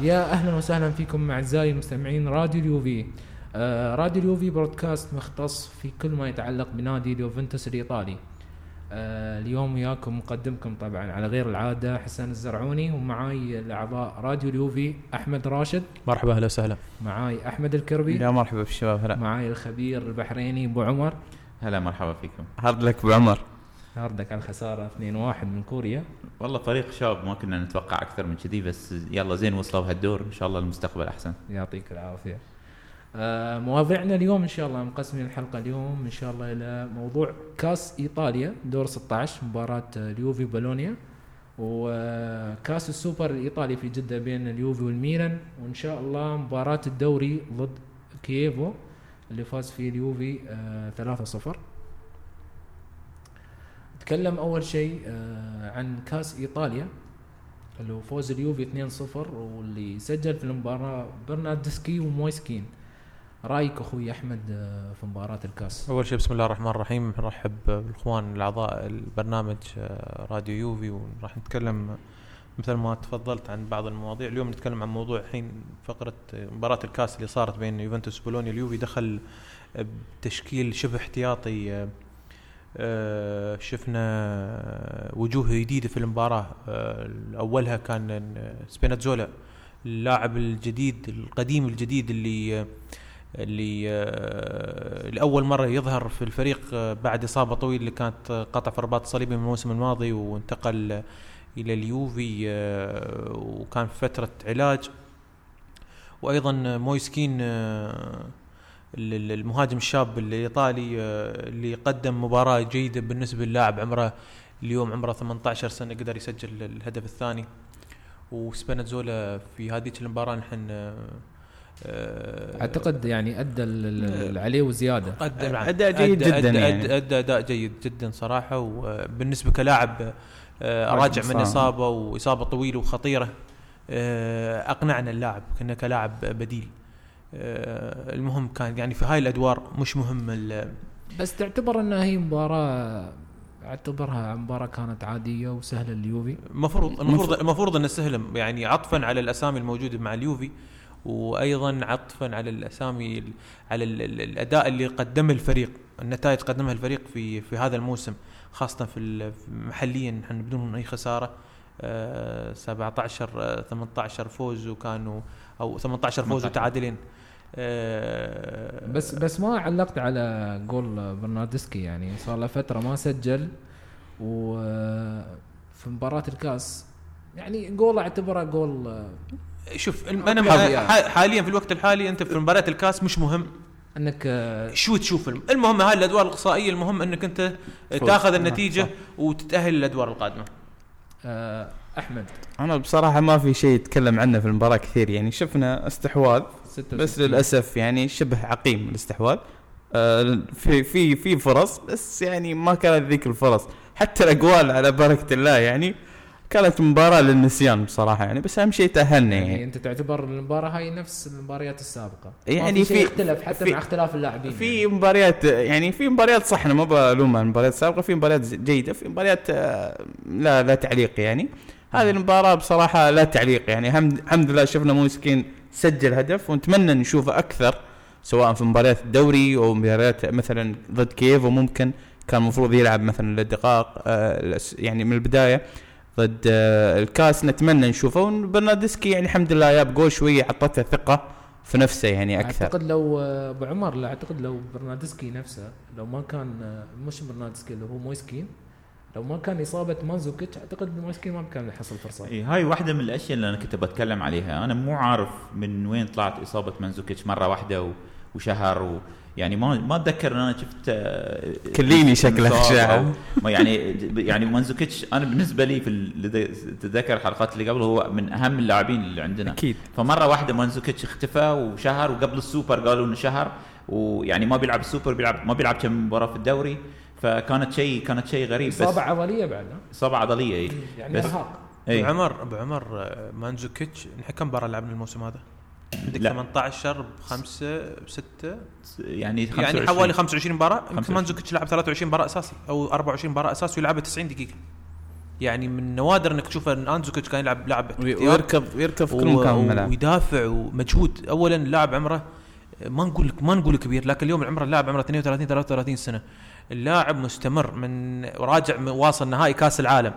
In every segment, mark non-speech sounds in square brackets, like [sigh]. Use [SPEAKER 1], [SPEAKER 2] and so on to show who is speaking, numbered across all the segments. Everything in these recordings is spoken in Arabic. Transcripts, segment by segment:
[SPEAKER 1] يا أهلا وسهلا فيكم أعزائي المستمعين راديو اليوفي. آه راديو اليوفي بودكاست مختص في كل ما يتعلق بنادي اليوفنتوس الإيطالي. آه اليوم وياكم مقدمكم طبعا على غير العادة حسن الزرعوني ومعاي الأعضاء راديو اليوفي أحمد راشد.
[SPEAKER 2] مرحبا أهلا وسهلا.
[SPEAKER 1] معاي أحمد الكربي.
[SPEAKER 3] يا مرحبا بالشباب هلا.
[SPEAKER 1] معاي الخبير البحريني أبو عمر.
[SPEAKER 4] هلا مرحبا فيكم.
[SPEAKER 3] hard luck أبو عمر.
[SPEAKER 1] hard luck على الخساره 2-1 من كوريا.
[SPEAKER 4] والله فريق شاب ما كنا نتوقع أكثر من كذي بس يلا زين وصلوا بهالدور. إن شاء الله المستقبل أحسن.
[SPEAKER 1] يعطيك العافية. آه مواضيعنا اليوم إن شاء الله مقسمين الحلقة اليوم إن شاء الله إلى موضوع كاس إيطاليا دور 16 مباراة اليوفي بولونيا وكاس السوبر الإيطالي في جدة بين اليوفي والميلان. وإن شاء الله مباراة الدوري ضد كييفو اللي فاز فيه اليوفي آه 3-0 نتكلم أول شيء آه عن كاس إيطاليا اللي هو فوز اليوفي 2-0 واللي سجل في المباراة برناردسكي ومويسكين. رأيك أخوي أحمد آه، في مباراة الكاس؟
[SPEAKER 2] أول شيء بسم الله الرحمن الرحيم. نرحب بالإخوان الأعضاء البرنامج آه، راديو يوفي وراح نتكلم مثل ما تفضلت عن بعض المواضيع. اليوم نتكلم عن موضوع الحين فقرة مباراة الكاس اللي صارت بين يوفنتوس وبولونيا اليوفي دخل بتشكيل شبه احتياطي شفنا وجوه جديدة في المباراة. آه، أولها كان سبيناتزولا اللاعب الجديد القديم الجديد اللي اللي آه، لأول مرة يظهر في الفريق بعد إصابة طويلة اللي كانت قطع في الرباط الصليبي من الموسم الماضي وانتقل إلى اليوفي وكان في فترة علاج. وأيضا مويسكين المهاجم الشاب الايطالي آه، اللي قدم مباراة جيدة بالنسبة للاعب عمره اليوم عمره 18 سنة قدر يسجل الهدف الثاني. وسبيناتزولا في هذيك المباراة نحن
[SPEAKER 1] آه، أعتقد يعني أدى عليه وزيادة.
[SPEAKER 2] قدم
[SPEAKER 3] اداء جيد
[SPEAKER 2] أدى
[SPEAKER 3] جدا
[SPEAKER 2] أدى
[SPEAKER 3] يعني.
[SPEAKER 2] أدى أداء جيد جدا صراحة. وبالنسبه كلاعب آه، راجع من إصابة وإصابة طويلة وخطيرة أقنعنا اللاعب كنا كلاعب بديل. آه، المهم كان يعني في هاي الأدوار مش مهم
[SPEAKER 1] بس تعتبر انها هي مباراة أعتبرها مباراة كانت عادية وسهلة لليوفي.
[SPEAKER 2] المفروض المفروض المفروض انه سهلة يعني عطفا على الأسامي الموجودة مع اليوفي وأيضا عطفا على الأسامي على الأداء اللي قدمه الفريق النتائج قدمها الفريق في في هذا الموسم خاصة في محليا نحن بدون أي خسارة 17 آه، 18 آه، فوز وكانوا أو 18 فوز وتعادلين
[SPEAKER 1] آه، بس بس ما علقت على جول برناردسكي يعني. صار له فترة ما سجل وفي مباراة الكاس يعني جول اعتبره جول
[SPEAKER 2] شوف أنا حاليا. في الوقت الحالي أنت في مباراة الكاس مش مهم.
[SPEAKER 1] أنك
[SPEAKER 2] شو تشوف؟ المهم هاي الأدوار الإقصائية المهم أنك أنت تاخذ النتيجة وتتأهل للأدوار القادمة.
[SPEAKER 1] آه، أحمد.
[SPEAKER 3] أنا بصراحة ما في شيء يتكلم عنه في المباراة كثير يعني شفنا استحواذ بس للأسف يعني شبه عقيم الاستحواذ. آه في في في فرص بس يعني ما كانت ذيك الفرص. حتى الاقوال على بركة الله يعني كانت مباراة للنسيان بصراحة يعني بس أهم شيء تأهلنا يعني,
[SPEAKER 1] يعني. أنت تعتبر المباراة هاي نفس المباريات السابقة.
[SPEAKER 3] يعني
[SPEAKER 1] في, اختلاف حتى في مع اختلاف اللاعبين
[SPEAKER 3] في يعني. مباريات يعني في مباريات صح أنا ما بلوم المباريات السابقة في مباريات جيدة في مباريات آه، لا لا تعليق يعني. هذه المباراة بصراحة لا تعليق. يعني الحمد لله شفنا موسكين سجل هدف ونتمنى نشوفه أكثر سواء في مباريات الدوري أو مباريات مثلا ضد كييف وممكن كان المفروض يلعب مثلا للدقائق آه، يعني من البداية ضد آه، الكاس. نتمنى نشوفه. وبرناردسكي يعني الحمد لله جاب جول شوية عطته ثقة في نفسه يعني أكثر.
[SPEAKER 1] أعتقد لو آه، أبو عمر لا أعتقد لو برناردسكي نفسه لو ما كان مش برناردسكي اللي هو مويس كين لو ما كان إصابة مانزوكيتش أعتقد مويس كين ما كان يحصل فرصة.
[SPEAKER 4] إيه هاي واحدة من الأشياء اللي أنا كنت بتكلم عليها. أنا مو عارف من وين طلعت إصابة مانزوكيتش مرة واحدة وشهر و يعني ما ما أتذكر إن أنا شفت
[SPEAKER 3] آه، كليني شكله
[SPEAKER 4] شاعر يعني يعني مانزوكيتش أنا بالنسبة لي في تتذكر الحلقات اللي قبل هو من أهم اللاعبين اللي عندنا.
[SPEAKER 3] أكيد.
[SPEAKER 4] فمرة واحدة مانزوكيتش اختفى وشهر وقبل السوبر قالوا إنه شهر ويعني ما بيلعب السوبر بيلعب ما بيلعب كم مباراة في الدوري. فكانت شيء كانت شيء غريب
[SPEAKER 1] بس إصابة عضلية بعد
[SPEAKER 4] إصابة عضلية اي
[SPEAKER 1] يعني إرهاق.
[SPEAKER 2] أبو عمر أبو عمر آه، مانزوكيتش نحن كم مباراة لعبنا الموسم هذا؟ عندك 18 بخمسة بستة؟ يعني يعني حوالي 25 مباراة. يمكن مانزوكيتش لعب 23 مباراة أساسي أو 24 مباراة أساسي ويلعبها 90 دقيقة. يعني من نوادر إنك تشوف إن انزوكيتش كان يلعب لاعب
[SPEAKER 3] ويركض يركض في كل مكان الملعب
[SPEAKER 2] ويدافع ومجهود. اولا اللاعب عمره ما نقول لك ما نقول كبير لكن اليوم العمر اللاعب عمره 32 33 سنة. اللاعب مستمر من راجع واصل نهائي كاس العالم.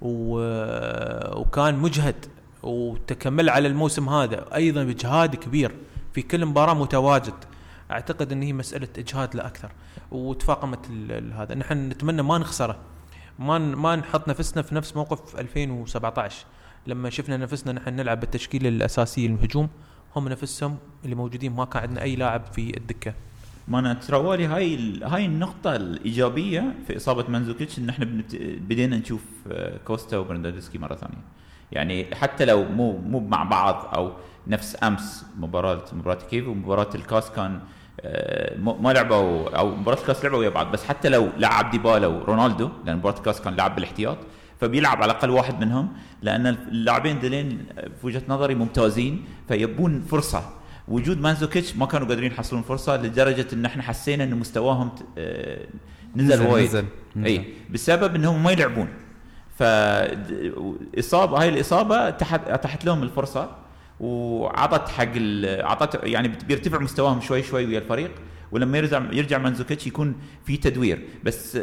[SPEAKER 2] وكان مجهد وتكمل على الموسم هذا أيضا باجهاد كبير في كل مباراة متواجد. أعتقد إن هي مسألة إجهاد لا أكثر. وتفاقمت هذا. نحن نتمنى ما نخسره. ما ما نحط نفسنا في نفس موقف 2017 لما شفنا نفسنا نحن نلعب بالتشكيلة الأساسية الهجوم هم نفسهم اللي موجودين ما كان عندنا أي لاعب في الدكة.
[SPEAKER 4] ما أنا ترى والي هاي هاي النقطة الإيجابية في إصابة مانزوكيتش إن إحنا. بدينا نشوف آه، كوستا وبرناردسكي مرة ثانية. يعني حتى لو مو مو مع بعض أو نفس أمس مباراة مباراة كيف ومباراة الكاس كان آه، ما لعبوا أو مباراة الكاس لعبوا ويا بعض بس حتى لو لعب ديبالا ورونالدو لأن مباراة الكاس كان لعب بالاحتياط فبيلعب على الأقل واحد منهم لأن اللاعبين ذيلين في وجهة نظري ممتازين فيبون فرصة وجود مانزوكيتش ما كانوا قادرين يحصلون فرصة لدرجة إن إحنا حسينا إن مستواهم آه، نزل وايد.
[SPEAKER 3] نزل. نزل.
[SPEAKER 4] اي بسبب انهم ما يلعبون. فاصابه هاي الإصابة تحت أتاحت لهم الفرصة وعطت حق ال- عطت يعني بيرتفع مستواهم شوي شوي ويا الفريق. ولما يرجع يرجع مانزوكيتش يكون في تدوير. بس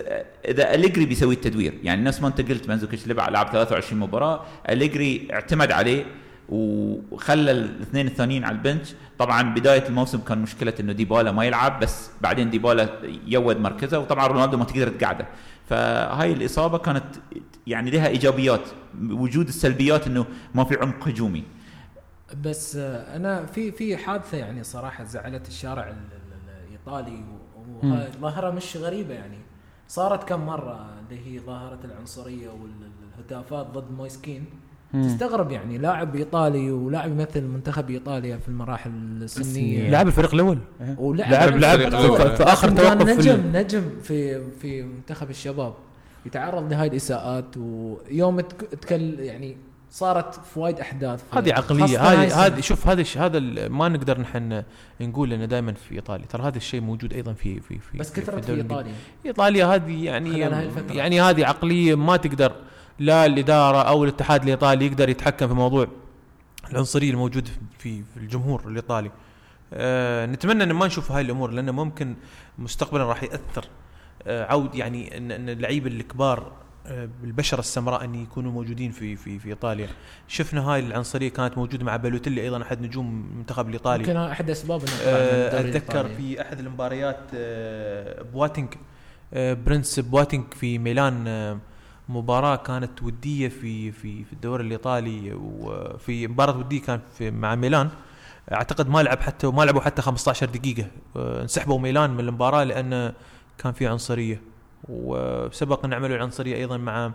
[SPEAKER 4] إذا أليجري بيسوي التدوير. يعني نفس ما أنت قلت مانزوكيتش لعب لعب 23 مباراة. أليجري اعتمد عليه. وخلى الاثنين الثانيين على ال bench. طبعا بداية الموسم كان مشكلة إنه ديبالا ما يلعب بس بعدين ديبالا يود مركزه وطبعا رونالدو ما تقدر تقعده. فهاي الإصابة كانت يعني لها إيجابيات وجود السلبيات إنه ما في عمق هجومي.
[SPEAKER 1] بس أنا في في حادثة يعني صراحة زعلت الشارع ال- ال- الإيطالي و- وهاي ظاهرة مش غريبة يعني. صارت كم مرة اللي هي ظاهرة العنصرية والهتافات ضد مويسكين. تستغرب يعني لاعب إيطالي ولاعب يمثل منتخب إيطاليا في المراحل السنية.
[SPEAKER 2] لاعب الفريق الأول.
[SPEAKER 1] ولعب
[SPEAKER 3] لعب- لعب
[SPEAKER 1] في-
[SPEAKER 3] في-
[SPEAKER 2] في
[SPEAKER 1] كان
[SPEAKER 2] توقف في
[SPEAKER 1] نجم نجم في في منتخب الشباب. يتعرض لهاي الإساءات ويوم تك- تكل يعني صارت في وايد أحداث. في-
[SPEAKER 2] هذه
[SPEAKER 1] عقلية.
[SPEAKER 2] هذه. هذه شوف هذا الش- هذا ال- ما نقدر نحن نقول إنه دائما في إيطاليا. ترى هذا الشيء موجود أيضا في في في
[SPEAKER 1] بس
[SPEAKER 2] في
[SPEAKER 1] كثرت في
[SPEAKER 2] الإنجليزي.
[SPEAKER 1] إيطاليا.
[SPEAKER 2] إيطاليا هذه يعني. يعني هذه عقلية ما تقدر لا الاداره أو الاتحاد الإيطالي يقدر يتحكم في موضوع العنصرية الموجود في في الجمهور الإيطالي. آه نتمنى إن ما نشوف هاي الأمور لأنه ممكن مستقبلا راح يأثر آه عود يعني ان إن اللعيبة الكبار آه، بالبشره السمراء إن يكونوا موجودين في في في إيطاليا شفنا هاي العنصرية كانت موجودة مع بالوتيلي أيضا أحد نجوم المنتخب الإيطالي
[SPEAKER 1] يمكن أحد أسباب
[SPEAKER 2] آه،
[SPEAKER 1] أتذكر.
[SPEAKER 2] في أحد المباريات آه، بواتينج آه، برنس بواتينج في ميلان مباراة كانت ودية في في في الدوري الإيطالي وفي مباراة ودية كانت في مع ميلان. أعتقد ما لعب حتى ما لعبوا حتى 15 دقيقة. آه، انسحبوا ميلان من المباراة لأن كان في عنصرية. وسبق أن عملوا العنصرية أيضا مع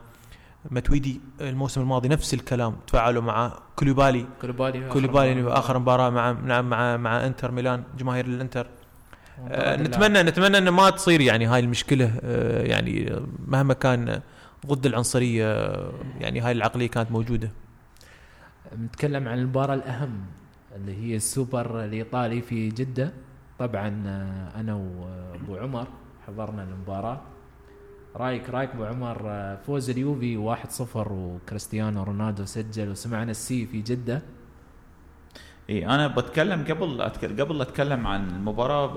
[SPEAKER 2] متويدي الموسم الماضي. نفس الكلام تفاعلوا مع كوليبالي.
[SPEAKER 1] كوليبالي
[SPEAKER 2] كوليبالي في آخر مباراة مع نعم مع مع إنتر ميلان جماهير الإنتر. آه نتمنى نتمنى أن ما تصير يعني هاي المشكلة. آه يعني مهما كان ضد العنصرية يعني هاي العقلية كانت موجودة.
[SPEAKER 1] نتكلم عن المباراة الأهم اللي هي السوبر الإيطالي في جدة. طبعا آه، أنا وأبو عمر حضرنا المباراة. رايك رايك أبو عمر آه، فوز اليوفي 1-0 وكريستيانو رونالدو سجل وسمعنا السي في جدة.
[SPEAKER 4] إي أنا بتكلم قبل أتك... قبل أتكلم عن المباراة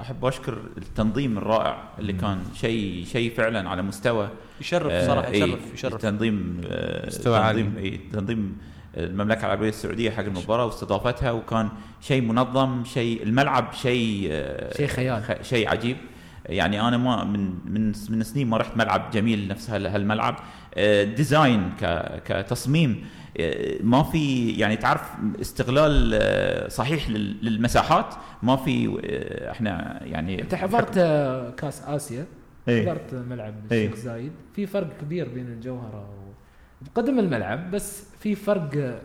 [SPEAKER 4] أحب أشكر التنظيم الرائع اللي كان شيء شيء فعلا على مستوى
[SPEAKER 2] يشرف
[SPEAKER 4] آه،
[SPEAKER 2] صراحة
[SPEAKER 4] إيه،
[SPEAKER 2] يشرف يشرف
[SPEAKER 4] تنظيم آه،
[SPEAKER 3] مستوى عالي.
[SPEAKER 4] تنظيم إيه، تنظيم المملكة العربية السعودية حق المباراة واستضافتها وكان شيء منظم شيء الملعب شيء آه،
[SPEAKER 1] شيء خيال.
[SPEAKER 4] خ- شيء عجيب يعني أنا ما من من من سنين ما رحت ملعب جميل نفس هال- هالملعب آه، ديزاين ك- كتصميم. آه، ما في يعني تعرف استغلال آه، صحيح لل- للمساحات. ما في آه، إحنا يعني
[SPEAKER 1] أنت حضرت آه، كأس آسيا؟
[SPEAKER 4] إيه.
[SPEAKER 1] حضرت ملعب
[SPEAKER 4] إيه.
[SPEAKER 1] الشيخ زايد. في فرق كبير بين الجوهرة و... بقدم الملعب بس في فرق آه،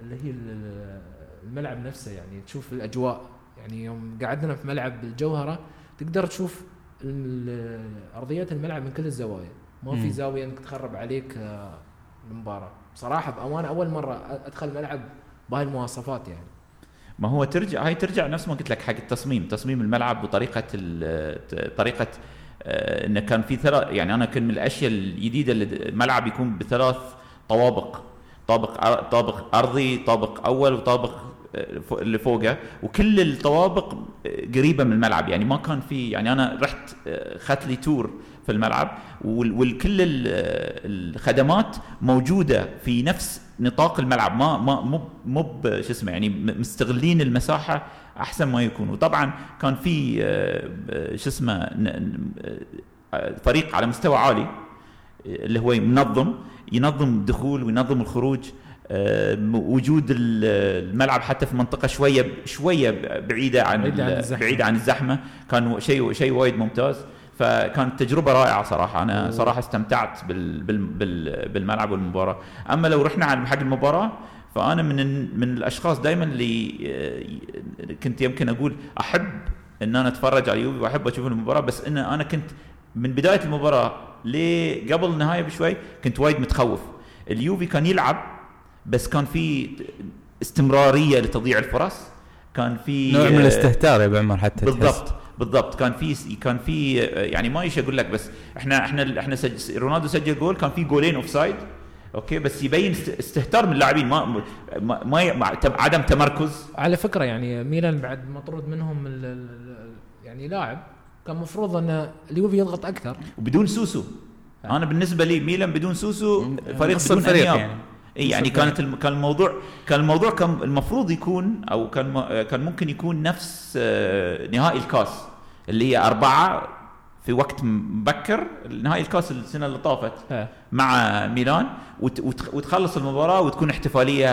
[SPEAKER 1] اللي هي ال- الملعب نفسه. يعني تشوف الأجواء. يعني يوم قعدنا في ملعب الجوهرة تقدر تشوف أرضيات الملعب من كل الزوايا. ما في
[SPEAKER 3] مم.
[SPEAKER 1] زاوية إنك تخرب عليك آه، المباراة. بصراحة بأمانة أول مرة أدخل ملعب بهاي المواصفات يعني.
[SPEAKER 4] ما هو ترجع هاي ترجع نفس ما قلت لك حق التصميم. تصميم الملعب وطريقة طريقة آه، إنه كان في ثلاث يعني أنا كان من الأشياء الجديدة اللي الملعب يكون بثلاث طوابق. طابق طابق أرضي طابق أول وطابق آه، اللي فوقه. وكل الطوابق قريبة من الملعب. يعني ما كان في يعني أنا رحت خدت لي تور في الملعب وال- والكل ال- الخدمات موجودة في نفس نطاق الملعب. ما ما مو مو شو اسمه يعني مستغلين المساحة أحسن ما يكون وطبعا كان في آه، آه، شو اسمه آه، فريق على مستوى عالي اللي هو منظم ينظم الدخول وينظم الخروج وجود ال- الملعب حتى في منطقة شوية شوية بعيدة عن
[SPEAKER 1] بعيدة عن
[SPEAKER 4] ال-
[SPEAKER 1] الزحمة.
[SPEAKER 4] بعيدة عن الزحمة. كان شيء شيء وايد ممتاز. فكانت تجربة رائعة صراحة. أنا صراحة استمتعت بال بال بال بالملعب والمباراة. أما لو رحنا على حق المباراة فأنا من من الأشخاص دائما اللي آه، كنت يمكن أقول أحب إن أنا أتفرج على اليوفي وأحب أشوف المباراة بس إن أنا كنت من بداية المباراة لقبل النهاية بشوي كنت وايد متخوف. اليوفي كان يلعب بس كان في استمرارية لتضييع الفرص كان في
[SPEAKER 3] نوع من
[SPEAKER 4] آه،
[SPEAKER 3] الاستهتار يا أبو عمر حتى تحس.
[SPEAKER 4] بالضبط. كان في كان في يعني ما إيش أقول لك بس إحنا إحنا إحنا سج رونالدو سجل جول كان في جولين offside okay؟ بس يبين است- استهتار من اللاعبين. ما ما, ما عدم تمركز.
[SPEAKER 1] على فكرة يعني ميلان بعد مطرود منهم ال- يعني لاعب كان المفروض إن اليوفي يضغط أكثر.
[SPEAKER 4] وبدون سوسو. أنا بالنسبة لي ميلان بدون سوسو فريق بدون
[SPEAKER 3] الفريق
[SPEAKER 4] أنياب.
[SPEAKER 3] يعني.
[SPEAKER 4] اي يعني. كانت الم- كان الموضوع كان الموضوع كان المفروض يكون أو كان م- كان ممكن يكون نفس آه، نهائي الكاس اللي هي أربعة في وقت مبكر نهائي الكاس السنة اللي طافت
[SPEAKER 1] ها.
[SPEAKER 4] مع ميلان وت- وت- وتخلص المباراة وتكون احتفالية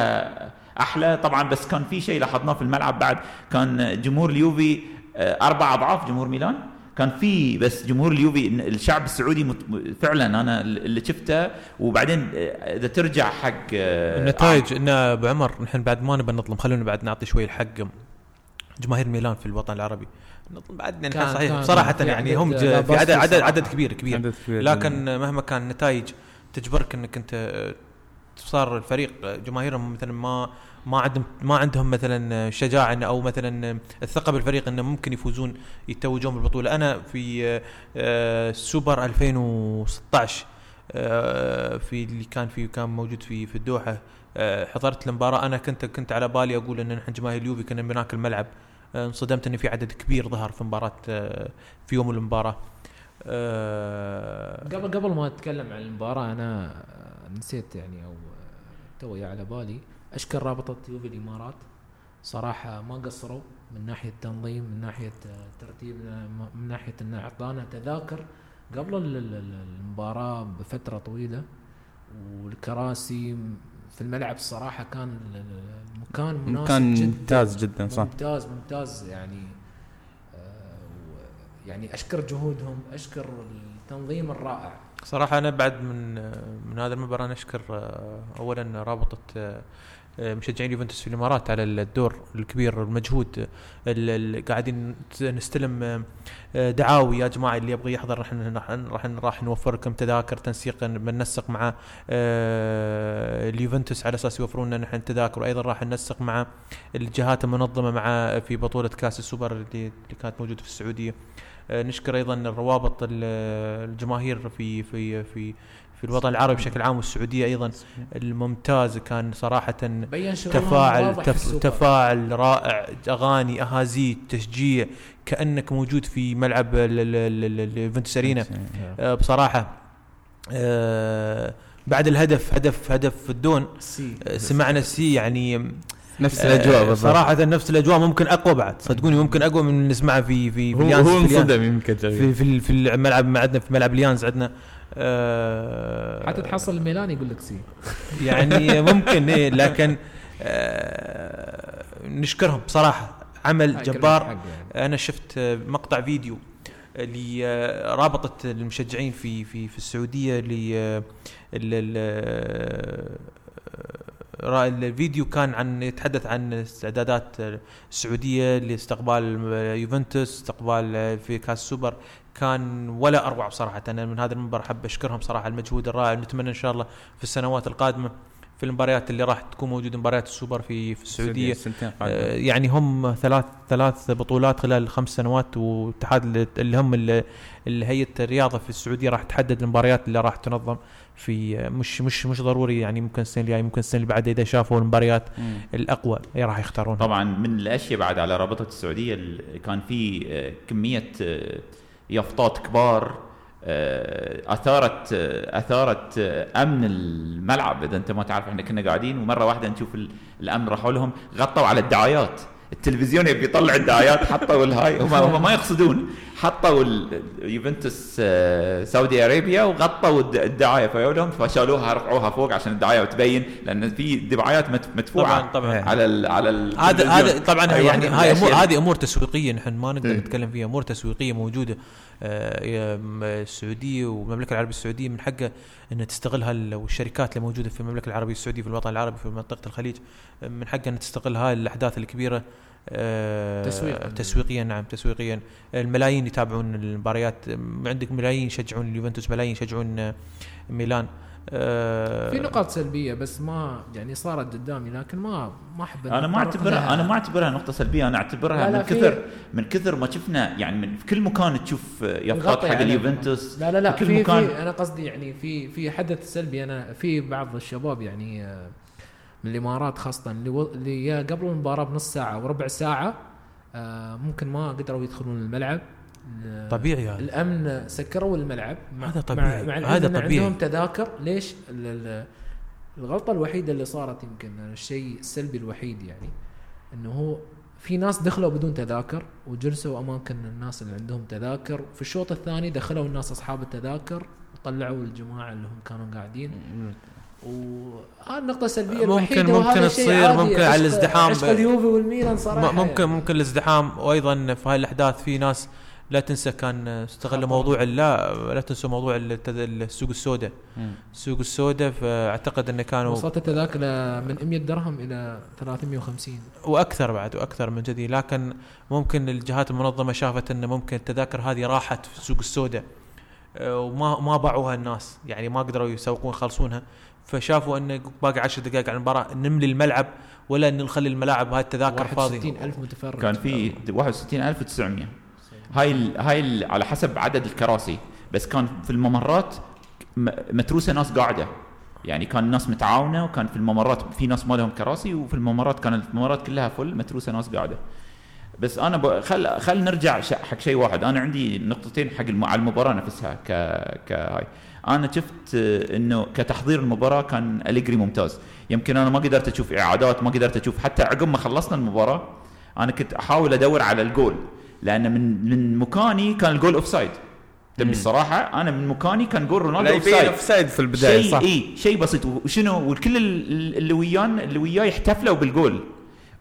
[SPEAKER 4] أحلى طبعا بس كان في شيء لاحظناه في الملعب بعد كان جمهور اليوفي آه، أربع أضعاف جمهور ميلان كان في بس جمهور اليوفي إن الشعب السعودي مت- فعلا أنا اللي شفته وبعدين آه، إذا ترجع حق آه،
[SPEAKER 2] النتائج ان أبو عمر نحن بعد ما نبى نظلم خلونا بعد نعطي شوي الحق جماهير ميلان في الوطن العربي. نظلم بعد يعني
[SPEAKER 1] كان-
[SPEAKER 2] صحيح
[SPEAKER 1] كان
[SPEAKER 2] صراحة
[SPEAKER 1] في
[SPEAKER 2] يعني
[SPEAKER 1] عدد
[SPEAKER 2] هم في عدد عدد
[SPEAKER 1] بصراحة.
[SPEAKER 2] عدد كبير كبير.
[SPEAKER 3] عدد
[SPEAKER 2] لكن مهما كان النتائج تجبرك إنك أنت آه، صار الفريق. آه، جماهيرهم مثلا ما ما عندهم ما عندهم مثلا شجاعة أو مثلا الثقة بالفريق إنه ممكن يفوزون يتوجون بالبطوله أنا في آه، سوبر 2016 آه، في اللي كان في كان موجود في في الدوحة آه، حضرت المباراة. أنا كنت كنت على بالي أقول إن نحن جماهير اليوفي كنا بناك الملعب انصدمت ان في عدد كبير ظهر في مباراة في يوم المباراة.
[SPEAKER 1] قبل قبل ما أتكلم عن المباراة أنا نسيت يعني أو توي على بالي. أشكر رابطه يوفي الإمارات. صراحة ما قصروا من ناحية التنظيم من ناحية ترتيبنا من ناحية انه أعطانا تذاكر قبل ال- ال- ال- المباراة بفترة طويلة. والكراسي في الملعب الصراحه كان ال- ال- المكان مناسب
[SPEAKER 3] كان
[SPEAKER 1] جدا.
[SPEAKER 3] ممتاز جدا صح.
[SPEAKER 1] ممتاز ممتاز يعني آه، يعني أشكر جهودهم أشكر التنظيم الرائع.
[SPEAKER 2] صراحة أنا بعد من من هذا المباراة نشكر آه، أولا رابطة آه، آه، مشجعين يوفنتوس في الإمارات على الدور الكبير المجهود اللي قاعدين نستلم آه، آه، دعاوي يا جماعة اللي يبغى يحضر راح راح راح نوفر لكم تذاكر تنسيق بننسق مع آه، اليوفنتوس على أساس يوفرون لنا نحن تذاكر وأيضا راح ننسق مع الجهات المنظمة مع في بطولة كاس السوبر اللي, كانت موجودة في السعودية. آه، نشكر أيضا الروابط ال- الجماهير في في في في الوطن العربي بشكل عام والسعودية أيضا الممتاز كان
[SPEAKER 1] صراحة
[SPEAKER 2] تفاعل تف. تفاعل رائع أغاني أهازيج تشجيع كأنك موجود في ملعب ال- ال- ال- ال- اليوفنتوس ارينا آه، بصراحة آه، بعد الهدف هدف هدف الدون
[SPEAKER 1] سي
[SPEAKER 2] آه، سمعنا السي يعني
[SPEAKER 3] نفس
[SPEAKER 2] الأجواء
[SPEAKER 3] بالضبط
[SPEAKER 2] صراحة نفس الأجواء ممكن أقوى بعد صدقوني ممكن أقوى من اللي نسمعها في في في
[SPEAKER 3] هو هو
[SPEAKER 2] في اليانز.
[SPEAKER 3] انصدم يمكن
[SPEAKER 2] في. في في الملعب ما عندنا في ملعب اليانز عندنا آه،
[SPEAKER 1] حتى تحصل الميلان يقول لك سي.
[SPEAKER 2] يعني [laughs] ممكن إيه لكن آه، نشكرهم بصراحة. عمل جبار.
[SPEAKER 1] يعني.
[SPEAKER 2] أنا شفت آه، مقطع فيديو لرابطة المشجعين في في في السعودية ل آه، ال- ال- آه، الفيديو كان عن يتحدث عن استعدادات السعودية لاستقبال يوفنتوس استقبال في كاس السوبر كان ولا أروع بصراحة. أنا من هذا المنبر حاب أشكرهم صراحة المجهود الرائع نتمنى إن شاء الله في السنوات القادمة في المباريات اللي راح تكون موجودة مباريات السوبر في في السعودية
[SPEAKER 3] سنتين
[SPEAKER 2] آه،. يعني هم ثلاث ثلاث بطولات خلال خمس سنوات واتحاد اللي هم ال- اللي هيئة الرياضة في السعودية راح تحدد المباريات اللي راح تنظم في مش مش مش ضروري يعني ممكن السنة الجاية ممكن السنة اللي بعدها إذا شافوا المباريات. الأقوى اللي راح يختارونها
[SPEAKER 4] طبعا من الأشياء بعد على رابطة السعودية ال- كان في آه، كمية آه، يافطات كبار أثارت آه، أثارت آه، أمن الملعب. إذا أنت ما تعرف إحنا كنا قاعدين ومرة واحدة نشوف ال- الأمن راحوا لهم غطوا على الدعايات. التلفزيون يبي يطلع الدعايات حطوا الهاي. [laughs] هم هم ما يقصدون. حطوا يوفنتوس آه، سعودي أرابيا وغطوا الد- الدعاية فيقول لهم فشالوها رفعوها فوق عشان الدعاية تبين لأن في دعايات مدفوعة
[SPEAKER 2] طبعا طبعا.
[SPEAKER 4] على ال على ال
[SPEAKER 2] هذا هذا طبعا يعني هاي امور هذه أمور تسويقية نحن ما نقدر
[SPEAKER 4] إيه.
[SPEAKER 2] نتكلم فيها أمور تسويقية موجودة. آه، السعودية والمملكة العربية السعودية من حقها ان تستغلها ال- والشركات اللي موجودة في المملكة العربية السعودية في الوطن العربي في منطقة الخليج من حقها ان تستغل هاي الأحداث الكبيرة. آه،
[SPEAKER 1] تسويقاً.
[SPEAKER 2] تسويقيا نعم تسويقيا الملايين يتابعون المباريات عندك ملايين يشجعون اليوفنتوس ملايين يشجعون آه، ميلان آه،
[SPEAKER 1] في نقاط سلبية بس ما يعني صارت قدامي لكن ما ما أحب
[SPEAKER 4] أنا ما اعتبرها. أنا ما أعتبرها نقطة سلبية أنا أعتبرها
[SPEAKER 1] لا، لا،
[SPEAKER 4] من
[SPEAKER 1] في-
[SPEAKER 4] كثر من كثر ما شفنا يعني من في كل مكان تشوف يافطات حق. اليوفنتوس
[SPEAKER 1] لا لا لا
[SPEAKER 4] في
[SPEAKER 1] في,
[SPEAKER 4] كل مكان
[SPEAKER 1] في أنا قصدي يعني في في حدث سلبي أنا في بعض الشباب يعني من الإمارات خاصة اللي و- اللي يا قبل المباراة بنص ساعة وربع ساعة آه، ممكن ما قدروا يدخلون الملعب. ال-
[SPEAKER 2] طبيعي هذا.
[SPEAKER 1] الأمن سكروا الملعب.
[SPEAKER 2] هذا طبيعي.
[SPEAKER 1] مع, مع
[SPEAKER 2] هذا طبيعي.
[SPEAKER 1] عندهم تذاكر. ليش؟ ال- ال- الغلطة الوحيدة اللي صارت يمكن الشيء السلبي الوحيد يعني إنه هو في ناس دخلوا بدون تذاكر وجلسوا أماكن الناس اللي عندهم تذاكر. في الشوط الثاني دخلوا الناس أصحاب التذاكر وطلعوا الجماعة اللي هم كانوا قاعدين. وهذه النقطة السلبية
[SPEAKER 2] ممكن-
[SPEAKER 1] الوحيدة
[SPEAKER 2] ممكن تصير،. ممكن على الازدحام
[SPEAKER 1] عشق اليوفي والميلان صراحة
[SPEAKER 2] ممكن
[SPEAKER 1] يعني.
[SPEAKER 2] ممكن الازدحام وأيضا في هاي الأحداث في ناس لا تنسى كان استغلوا. موضوع لا لا تنسوا موضوع السوق السوداء. السوق السوداء فاعتقد انه كانوا
[SPEAKER 1] وصلت التذاكر من 100 درهم إلى 350
[SPEAKER 2] وأكثر بعد وأكثر من جدي لكن ممكن الجهات المنظمة شافت إن ممكن التذاكر هذه راحت في السوق السوداء أه، وما ما باعوها الناس يعني ما قدروا يسوقون يخلصونها فشافوا انه باقي 10 دقائق على المباراة نملي الملعب ولا ان نخلي الملاعب هاي التذاكر فاضية.
[SPEAKER 1] 61 ألف متفرج.
[SPEAKER 4] كان في 61900 هاي ال هاي ال على حسب عدد الكراسي. بس كان في الممرات م- متروسة ناس قاعدة. يعني كان الناس متعاونة وكان في الممرات في ناس ما لهم كراسي وفي الممرات كانت الممرات كلها فل متروسة ناس قاعدة. بس أنا ب... خل خل نرجع ش... حق شيء واحد. أنا عندي نقطتين حق الم... على المباراة نفسها ك كهاي. أنا شفت آه، إنه كتحضير المباراة كان أليجري ممتاز. يمكن أنا ما قدرت أشوف إعادات ما قدرت أشوف. حتى عقب ما خلصنا المباراة أنا كنت أحاول أدور على الجول. لأن من من مكاني كان الجول offside تبي الصراحه أنا من مكاني كان جول رونالدو
[SPEAKER 3] offside
[SPEAKER 4] offside
[SPEAKER 3] في البداية
[SPEAKER 4] شيء
[SPEAKER 3] صح.
[SPEAKER 4] اي شيء بسيط. وشنو؟ والكل ال- اللي ويان اللي وياي احتفلوا بالجول.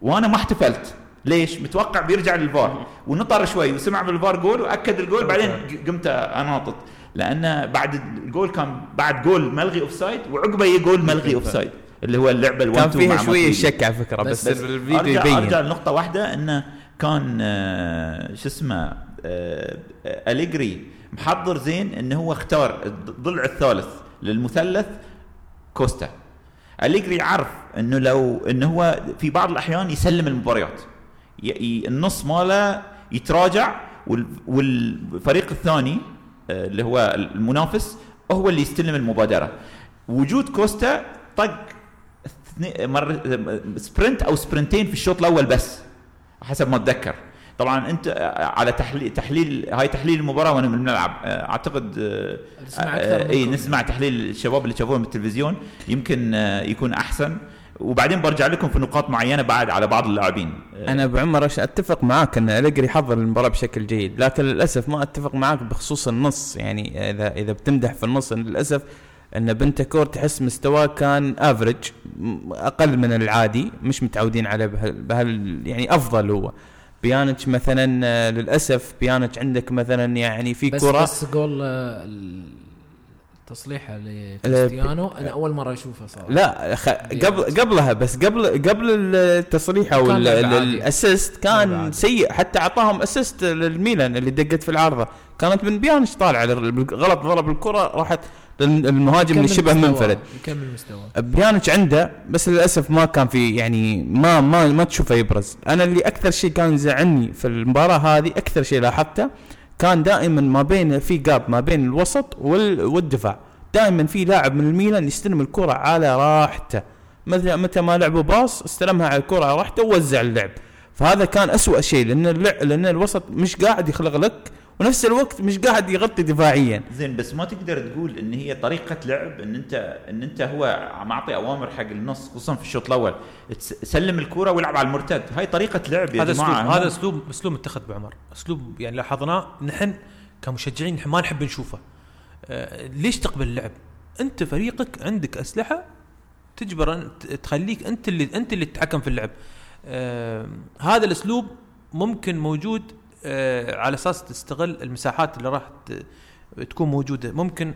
[SPEAKER 4] وأنا ما احتفلت. ليش؟ متوقع بيرجع للفار. ونطر شوي وسمع بالفار جول وأكد الجول بعدين قمت أناطط. لأن بعد الجول كان بعد جول ملغي offside وعقبه يجي جول ملغي offside [laughs] اللي هو اللعبة ال
[SPEAKER 3] كان
[SPEAKER 4] 1-2
[SPEAKER 3] فيها
[SPEAKER 4] شوية.
[SPEAKER 3] شك على فكرة بس,
[SPEAKER 4] بس
[SPEAKER 3] الفيديو
[SPEAKER 4] ارجع
[SPEAKER 3] يبين.
[SPEAKER 4] أرجع لنقطة واحدة انه كان آه، شو اسمه آه، آه، أليجري محضر زين انه هو اختار الضلع الثالث للمثلث كوستا. أليجري يعرف إنه لو إنه هو في بعض الأحيان يسلم المباريات. النص ماله يتراجع وال- والفريق الثاني اللي هو المنافس هو اللي يستلم المبادرة. وجود كوستا طق مر sprint أو سبرنتين في الشوط الأول بس حسب ما أتذكر. طبعا أنت على تحليل تحليل هاي تحليل المباراة وأنا من الملعب آه، اعتقد
[SPEAKER 1] نسمع
[SPEAKER 4] اي. نسمع تحليل الشباب اللي شافوه بالتلفزيون يمكن آه، يكون أحسن. وبعدين برجع لكم في نقاط معينة بعد على بعض اللاعبين. آه،
[SPEAKER 3] أنا أبو عمر أش- أتفق معاك أن أليجري حضر المباراة بشكل جيد لكن للأسف ما أتفق معاك بخصوص النص. يعني اذا إذا بتمدح في النص إن للأسف أن بنتنكور تحس مستواه كان average أقل من العادي مش متعودين عليه بهال, بهال يعني أفضل هو. بيانتش مثلا آه، للأسف بيانتش عندك مثلا يعني في
[SPEAKER 1] بس
[SPEAKER 3] كرة.
[SPEAKER 1] بس جول التصليحة لكريستيانو أنا أول مرة أشوفه صراحة.
[SPEAKER 3] لا خ... قبل قبلها بس قبل قبل التصريح
[SPEAKER 1] أو.
[SPEAKER 3] ال
[SPEAKER 1] assist
[SPEAKER 3] كان. سيء حتى أعطاهم assist للميلان اللي دقت في العارضة. كانت من بيانتش طالع غلط ضرب الكرة راحت المهاجم اللي شبه منفرد.
[SPEAKER 1] يكمل مستواه.
[SPEAKER 3] بيانيتش عنده بس للأسف ما كان في يعني ما ما ما تشوفه يبرز. أنا اللي أكثر شيء كان يزعلني في المباراة هذه أكثر شيء لاحظته كان دائما ما بين في جاب ما بين الوسط وال- والدفاع. دائما في لاعب من الميلان يستلم الكرة على راحته. متى متى ما لعبوا باص استلمها على الكرة على راحته ووزع اللعب. فهذا كان أسوأ شيء لأن اللع... لأن الوسط مش قاعد يخلق لك ونفس الوقت مش قاعد يغطي دفاعيا.
[SPEAKER 4] زين بس ما تقدر تقول إن هي طريقة لعب إن أنت إن أنت هو معطي أوامر حق النص خصوصا في الشوط الأول. سلم الكوره والعب على المرتد. هاي طريقة لعب يا
[SPEAKER 2] هذا أسلوب
[SPEAKER 4] جماعة.
[SPEAKER 2] هذا أسلوب أسلوب متخذ بعمر. أسلوب يعني لاحظناه نحن كمشجعين نحن ما نحب نشوفه. آه ليش تقبل اللعب؟ أنت فريقك عندك أسلحة تجبر تخليك أنت اللي أنت اللي تتحكم في اللعب. آه هذا الأسلوب ممكن موجود على أساس تستغل المساحات اللي راح تكون موجودة. ممكن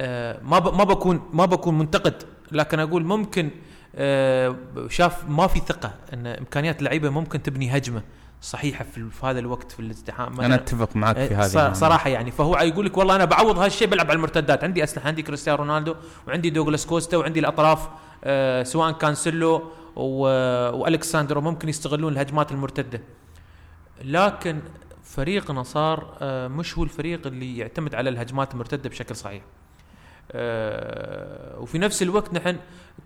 [SPEAKER 2] آه ما ما بكون ما بكون منتقد لكن أقول ممكن آه شاف ما في ثقة إن إمكانيات اللعيبة ممكن تبني هجمة صحيحة في, في هذا الوقت في الازدحام.
[SPEAKER 3] أنا أتفق معك في هذه
[SPEAKER 2] صراحة يعني فهو يقول لك والله أنا بعوض هالشيء بلعب على المرتدات. عندي أسلحة عندي كريستيانو رونالدو وعندي دوغلاس كوستا وعندي الأطراف آه سواء كانسيلو وألكساندرو ممكن يستغلون الهجمات المرتدة. لكن فريقنا صار آه مش هو الفريق اللي يعتمد على الهجمات المرتدة بشكل صحيح آه وفي نفس الوقت نحن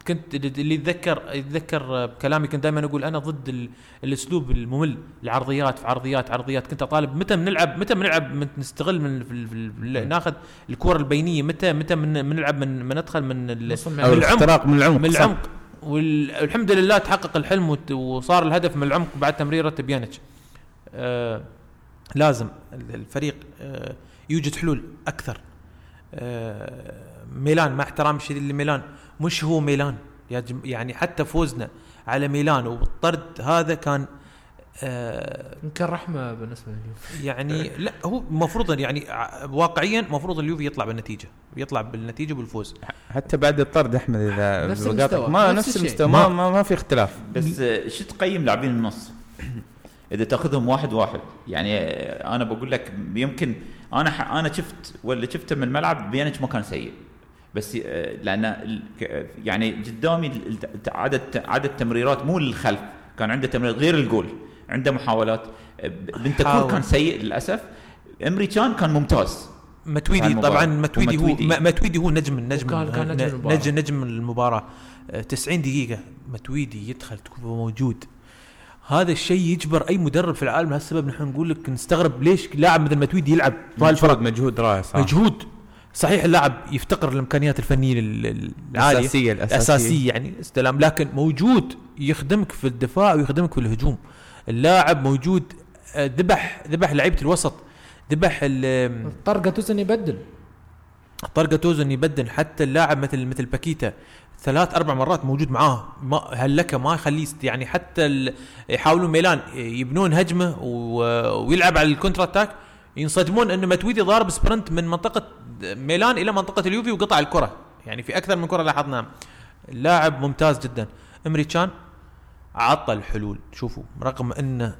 [SPEAKER 2] كنت اللي يتذكر يتذكر آه، كلامي كنت دائما أقول أنا ضد ال- الأسلوب الممل العرضيات في عرضيات عرضيات كنت أطالب متى بنلعب متى بنلعب من نستغل من في ال- في ال- ناخذ الكرة البينية متى متى من بنلعب من من ندخل من. من العمق.
[SPEAKER 3] الاختراق من العمق
[SPEAKER 2] من. العمق وال- والحمد لله تحقق الحلم وصار الهدف من العمق بعد تمريرة بيانيتش آه لازم ال- الفريق آه يوجد حلول أكثر. آه ميلان مع احترامي الشديد لميلان مش هو ميلان. يعني حتى فوزنا على ميلان والطرد هذا كان آه
[SPEAKER 1] يمكن رحمة بالنسبة لليوفي.
[SPEAKER 2] يعني لا هو المفروض يعني واقعيا المفروض اليوفي يطلع بالنتيجة يطلع بالنتيجة بالفوز.
[SPEAKER 3] حتى بعد الطرد أحمد إذا
[SPEAKER 1] نفس المستوى،
[SPEAKER 3] ما
[SPEAKER 1] نفس.
[SPEAKER 3] المستوى ما, ما, ما في اختلاف.
[SPEAKER 4] بس آه، شو تقيم لاعبين النص؟ إذا تأخذهم واحد واحد يعني آه، أنا بقول لك يمكن أنا ح- أنا شفت ولا شفته من الملعب بيانيتش ما كان سيء بس آه، لأن يعني قدامي عدد عدد تمريرات مو للخلف كان عنده تمريرات غير الجول عنده محاولات آه، بنتكور. كان سيء للأسف إمري كان كان ممتاز
[SPEAKER 2] متويدي. طبعا متويدي هو
[SPEAKER 4] ومتويدي.
[SPEAKER 2] م- متويدي هو نجم النجم
[SPEAKER 1] كان نجم المباراة.
[SPEAKER 2] نجم نجم المباراة آه، 90 دقيقة متويدي يدخل تكون موجود هذا الشيء يجبر أي مدرب في العالم لهالسبب نحن نقول لك نستغرب ليش لاعب مثل متويدي يلعب. طوال الفرق
[SPEAKER 3] مجهود مجهود رائع صراحة.
[SPEAKER 2] مجهود. صحيح اللاعب يفتقر الامكانيات الفنية ال- ال- العالية.
[SPEAKER 3] الأساسية الأساسية.
[SPEAKER 2] اساسيه يعني استلام. لكن موجود يخدمك في الدفاع ويخدمك في الهجوم. اللاعب موجود آه، ذبح ذبح لعيبة الوسط. ذبح ال-
[SPEAKER 1] طرقة توزن يبدل.
[SPEAKER 2] طرقة توزن يبدل. حتى اللاعب مثل مثل باكيتا ثلاث أربع مرات موجود معاه. ما هلكه ما يخليه يعني حتى يحاولون ميلان يبنون هجمة ويلعب على ال counter attack ينصدمون أن ماتويدي ضارب sprint من منطقة ميلان إلى منطقة اليوفي وقطع الكرة. يعني في أكثر من كرة لاحظناها. اللاعب ممتاز جدا. أمري كان عطى الحلول. شوفوا رغم أن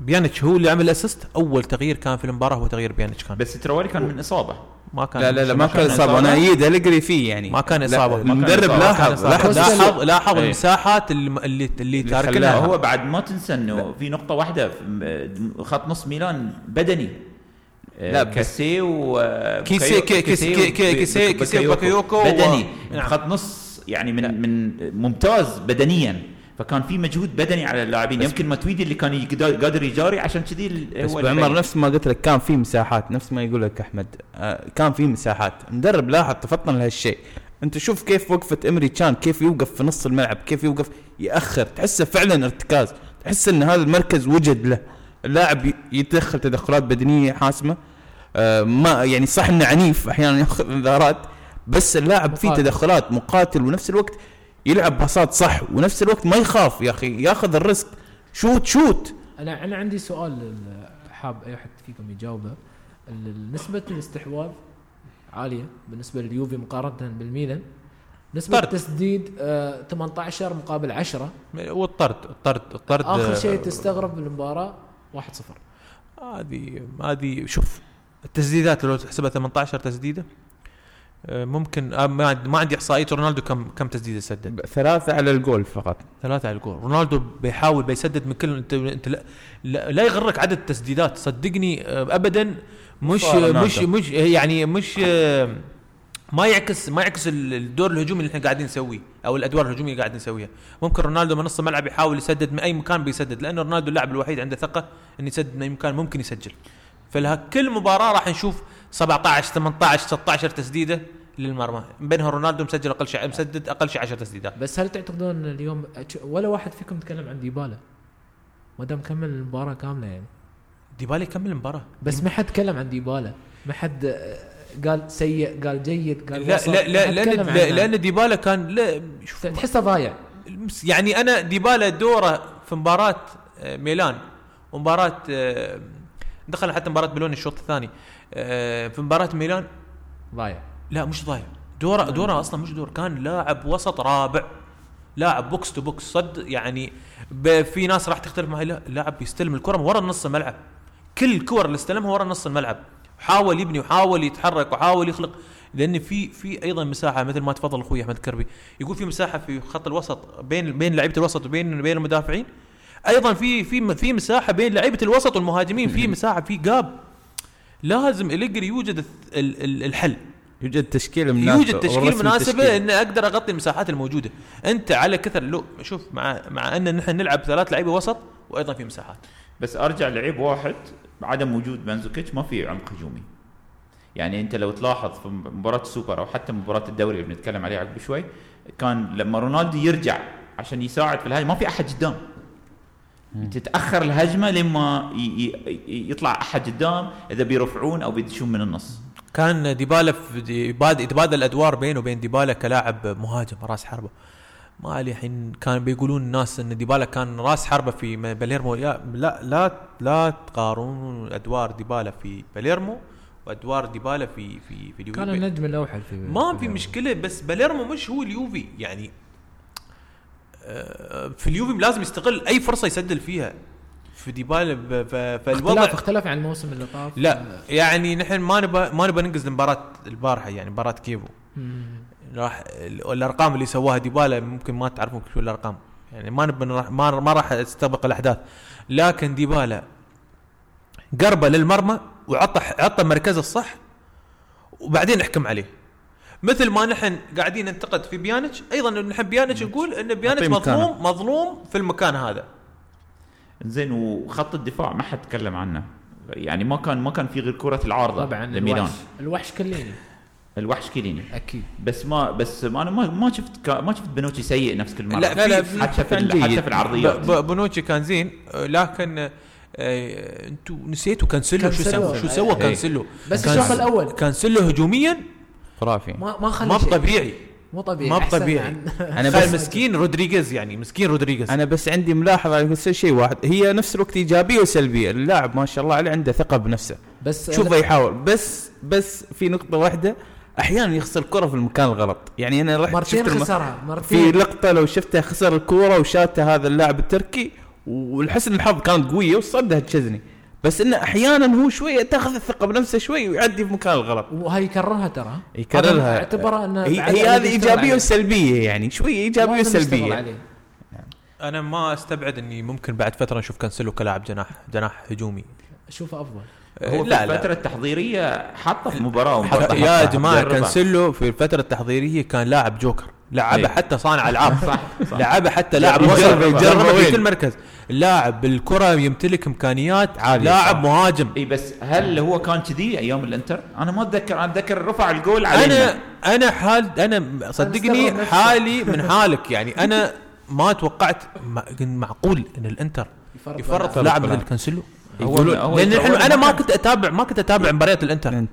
[SPEAKER 2] بيانيتش هو اللي عمل assist أول تغيير كان في المباراة هو تغيير بيانيتش كان.
[SPEAKER 4] بس تروالي كان من إصابة.
[SPEAKER 2] ما كان
[SPEAKER 3] لا لا لا ما كان
[SPEAKER 4] إصابة. أنا.
[SPEAKER 3] ايد الجري فيه يعني.
[SPEAKER 2] ما كان كان
[SPEAKER 3] المدرب. لاحظ لاحظ
[SPEAKER 2] لاحظ لاحظ
[SPEAKER 3] إيه.
[SPEAKER 2] المساحات اللي اللي, اللي تاركنها.
[SPEAKER 4] هو بعد ما تنسى إنه في نقطة واحدة خط نص ميلان بدني.
[SPEAKER 3] لا، بس-
[SPEAKER 4] كاسي و
[SPEAKER 2] كيسي- كي- كيسي- كي- كي- كيسي- كيسي وباكايوكو و-
[SPEAKER 4] بدني.
[SPEAKER 2] نعم.
[SPEAKER 4] خط نص يعني من من ممتاز بدنيا. فكان في مجهود بدني على اللاعبين. يمكن ماتويدي اللي كان قادر يجاري عشان كذي
[SPEAKER 3] بس
[SPEAKER 4] هو بين.
[SPEAKER 3] نفس ما قلت لك كان في مساحات. نفس ما يقول لك أحمد. آه كان في مساحات. مدرب لاحظ تفطن لهالشيء. انت شوف كيف وقفة إمري كان كيف يوقف في نص الملعب كيف يوقف يأخر. تحسه فعلا ارتكاز. تحس إن هذا المركز وجد له. اللاعب يتدخل تدخلات بدنية حاسمة. آه ما يعني صح إنه عنيف أحيانا ياخذ إنذارات بس اللاعب فيه. تدخلات مقاتل. ونفس الوقت يلعب باصات صح ونفس الوقت ما يخاف يا أخي ياخذ الريسك. شوت شوت.
[SPEAKER 1] أنا أنا عندي سؤال حاب أي أحد فيكم يجاوبه. نسبة الاستحواذ عالية بالنسبة لليوفي مقارنة بالميلان. نسبة
[SPEAKER 2] طرد.
[SPEAKER 1] التسديد آه 18 مقابل 10
[SPEAKER 2] والطرد الطرد الطرد
[SPEAKER 1] آخر
[SPEAKER 2] آه،
[SPEAKER 1] شيء تستغرب بالمباراه 1-0
[SPEAKER 2] هذه هذه شوف التسديدات لو تحسبها 18 تسديدة آه، ممكن آه، ما عندي- ما عندي إحصائية رونالدو كم كم تسديدة سدد.
[SPEAKER 3] ثلاثة على الجول فقط.
[SPEAKER 2] ثلاثة على الجول. رونالدو بيحاول بيسدد من كل انت انت لا, لا, يغرك عدد التسديدات. صدقني آه، ابدا مش. مش مش يعني مش آه، ما يعكس ما يعكس ال- الدور الهجومي اللي إحنا قاعدين نسويه أو الأدوار الهجومية اللي قاعدين نسويها. ممكن رونالدو من نص الملعب يحاول يسدد من أي مكان بيسدد لأنه رونالدو اللاعب الوحيد عنده ثقة انه يسدد من أي مكان ممكن يسجل. فلها كل مباراة راح نشوف 17 18 16 تسديدة للمرمى. بينها رونالدو مسجل أقل شيء مسدد أقل شيء 10 تسديدات.
[SPEAKER 1] بس هل تعتقدون اليوم ولا واحد فيكم تكلم عن ديبالا؟ ما دام كمل المباراة كاملة يعني.
[SPEAKER 2] ديبالا يكمل المباراة.
[SPEAKER 1] بس ما حد تكلم عن ديبالا. ما حد آه، قال سيء قال جيد قال
[SPEAKER 2] لا لا لا
[SPEAKER 1] لأن.
[SPEAKER 2] لأن ديبالا كان لا شوف
[SPEAKER 1] تحسه ضايع.
[SPEAKER 2] يعني أنا ديبالا دوره في مباراة آه، ميلان ومباراة آه، دخل حتى مباراة بلون الشوط الثاني. في مباراة ميلان.
[SPEAKER 1] ضايع.
[SPEAKER 2] لا مش ضايع. دوره دوره أصلا مش دور كان لاعب وسط رابع. لاعب box to box صد يعني في ناس راح تختلف معي. لا اللاعب بيستلم الكرة من ورا نص الملعب. كل الكور اللي استلمها ورا نص الملعب. حاول يبني وحاول يتحرك وحاول يخلق. لأن في في أيضا مساحة مثل ما تفضل أخوي أحمد كربي. يقول في مساحة في خط الوسط بين بين لعيبة الوسط وبين بين المدافعين. أيضا في في في مساحة بين لعيبة الوسط والمهاجمين. في [laughs] مساحة في gap لازم أليجري يوجد الث- ال- ال- الحل.
[SPEAKER 3] يوجد تشكيلة مناسبة
[SPEAKER 2] يوجد تشكيل مناسبة
[SPEAKER 3] تشكيل.
[SPEAKER 2] ان أقدر أغطي المساحات الموجودة. أنت على كثر لو شوف مع مع أن نحن نلعب ثلاث لعيبة وسط وأيضا في مساحات.
[SPEAKER 4] بس أرجع لعيب واحد عدم وجود مانزوكيتش ما في عمق هجومي. يعني أنت لو تلاحظ في مباراة السوبر أو حتى مباراة الدوري اللي بنتكلم عليها عقب شوي كان لما رونالدو يرجع عشان يساعد في الهجمة ما في أحد قدام. تتأخر الهجمة لما يطلع أحد قدام إذا بيرفعون أو بيدشون من النص.
[SPEAKER 2] كان ديبالا يتبادل الأدوار بينه وبين ديبالا كلاعب مهاجم راس حربة. ما علي الحين كان بيقولون الناس إن ديبالا كان راس حربة في باليرمو. يا لا لا لا تقارنون أدوار ديبالا في باليرمو وأدوار ديبالا في في في اليوفي.
[SPEAKER 1] كان النجم الاوحد في
[SPEAKER 2] ما في مشكلة بس باليرمو مش هو اليوفي. يعني في اليوفي لازم يستغل أي فرصة يسجل فيها. في ديبالا فالوضع
[SPEAKER 1] اختلاف اختلف عن الموسم اللي طاف.
[SPEAKER 2] لا يعني نحن ما نبى ما نبى ننقز المباراة البارحة يعني مباراة كيفو. راح ال- الأرقام اللي سواها ديبالا ممكن ما تعرفون شو الأرقام. يعني ما نبى ما ما راح استبق الأحداث. لكن ديبالا قربه للمرمى وعطى عطى مركزه الصح وبعدين احكم عليه. مثل ما نحن قاعدين ننتقد في بيانيتش أيضا نحن بيانيتش نقول
[SPEAKER 3] إن مكانه.
[SPEAKER 2] مظلوم مظلوم في المكان هذا.
[SPEAKER 4] زين وخط الدفاع ما حد تكلم عنه. يعني ما كان ما كان في غير كرة العارضة
[SPEAKER 1] طبعا
[SPEAKER 4] لميلان.
[SPEAKER 1] الوحش الوحش كيليني.
[SPEAKER 4] الوحش كيليني
[SPEAKER 1] أكيد.
[SPEAKER 4] بس ما بس ما أنا ما, ما شفت كا ما شفت بونوتشي سيء نفس كل مرة.
[SPEAKER 2] لا، لا، لا،
[SPEAKER 4] حتى في حتى. في العرضيات.
[SPEAKER 2] ب- ب- بونوتشي كان زين لكن آه، أنتوا نسيتوا كانسيلو شو. سوى شو سوى
[SPEAKER 1] إيه.
[SPEAKER 2] كانسيلو.
[SPEAKER 1] بس
[SPEAKER 2] كان-
[SPEAKER 1] الشوط الأول.
[SPEAKER 2] كانسيلو هجوميا
[SPEAKER 3] خرافي.
[SPEAKER 1] ما ما خلى
[SPEAKER 2] ما
[SPEAKER 1] شيء.
[SPEAKER 2] طبيعي.
[SPEAKER 1] مو طبيعي.
[SPEAKER 2] ما طبيعي. أنا
[SPEAKER 3] بس
[SPEAKER 2] مسكين رودريغيز يعني مسكين رودريغيز.
[SPEAKER 3] أنا بس عندي ملاحظة على كل شيء واحد. هي نفس الوقت إيجابية وسلبية. اللاعب ما شاء الله عليه عنده ثقة بنفسه.
[SPEAKER 1] بس
[SPEAKER 3] شوفه يحاول. بس بس في نقطة واحدة أحيانا يخسر الكرة في المكان الغلط. يعني أنا رحت
[SPEAKER 1] مرتين خسرها
[SPEAKER 3] في
[SPEAKER 1] مرتين
[SPEAKER 3] لقطة لو شفتها خسر الكورة وشاتها هذا اللاعب التركي والحسن الحظ كانت قوية وصدها تشزني بس إنه أحيانا هو شوية تأخذ الثقة بنفسه شوي ويعدي في مكان الغلط.
[SPEAKER 1] وهي يكررها ترى.
[SPEAKER 3] يكررها.
[SPEAKER 1] أنا اعتبره إنه
[SPEAKER 3] هي, هذه
[SPEAKER 1] إيجابية.
[SPEAKER 3] وسلبية يعني
[SPEAKER 1] شوية إيجابية
[SPEAKER 3] وسلبية.
[SPEAKER 1] عليه.
[SPEAKER 2] أنا ما أستبعد إني ممكن بعد فترة نشوف كانسيلو كلاعب جناح جناح هجومي.
[SPEAKER 1] اشوفه أفضل.
[SPEAKER 2] آه،
[SPEAKER 4] هو في
[SPEAKER 2] لا
[SPEAKER 4] الفترة
[SPEAKER 2] لا
[SPEAKER 4] التحضيرية حطه في مباراة ومباراة.
[SPEAKER 2] يا
[SPEAKER 4] جربها.
[SPEAKER 2] كانسيلو في الفترة التحضيرية كان لاعب جوكر. لعبه
[SPEAKER 4] إيه.
[SPEAKER 2] حتى صانع ألعاب.
[SPEAKER 4] صح صح.
[SPEAKER 2] لعبه حتى لاعب وسط
[SPEAKER 4] جربه-
[SPEAKER 2] في؟ كل مركز. لاعب بالكرة يمتلك إمكانيات
[SPEAKER 3] عالية،
[SPEAKER 2] لاعب
[SPEAKER 3] صح.
[SPEAKER 2] مهاجم
[SPEAKER 4] إي بس هل هو كان كذي أيام الإنتر؟ أنا ما أتذكر أنا أتذكر رفع الجول علينا
[SPEAKER 2] أنا أنا حال أنا صدقني. حالي من حالك يعني أنا ما توقعت معقول إن الإنتر
[SPEAKER 1] يفرط
[SPEAKER 2] يفرط
[SPEAKER 3] فرط
[SPEAKER 2] لاعب
[SPEAKER 3] لاعب.
[SPEAKER 2] مثل كانسيلو
[SPEAKER 4] هو- لأن
[SPEAKER 2] إحنا أنا ما. كنت أتابع ما كنت أتابع مباريات الإنتر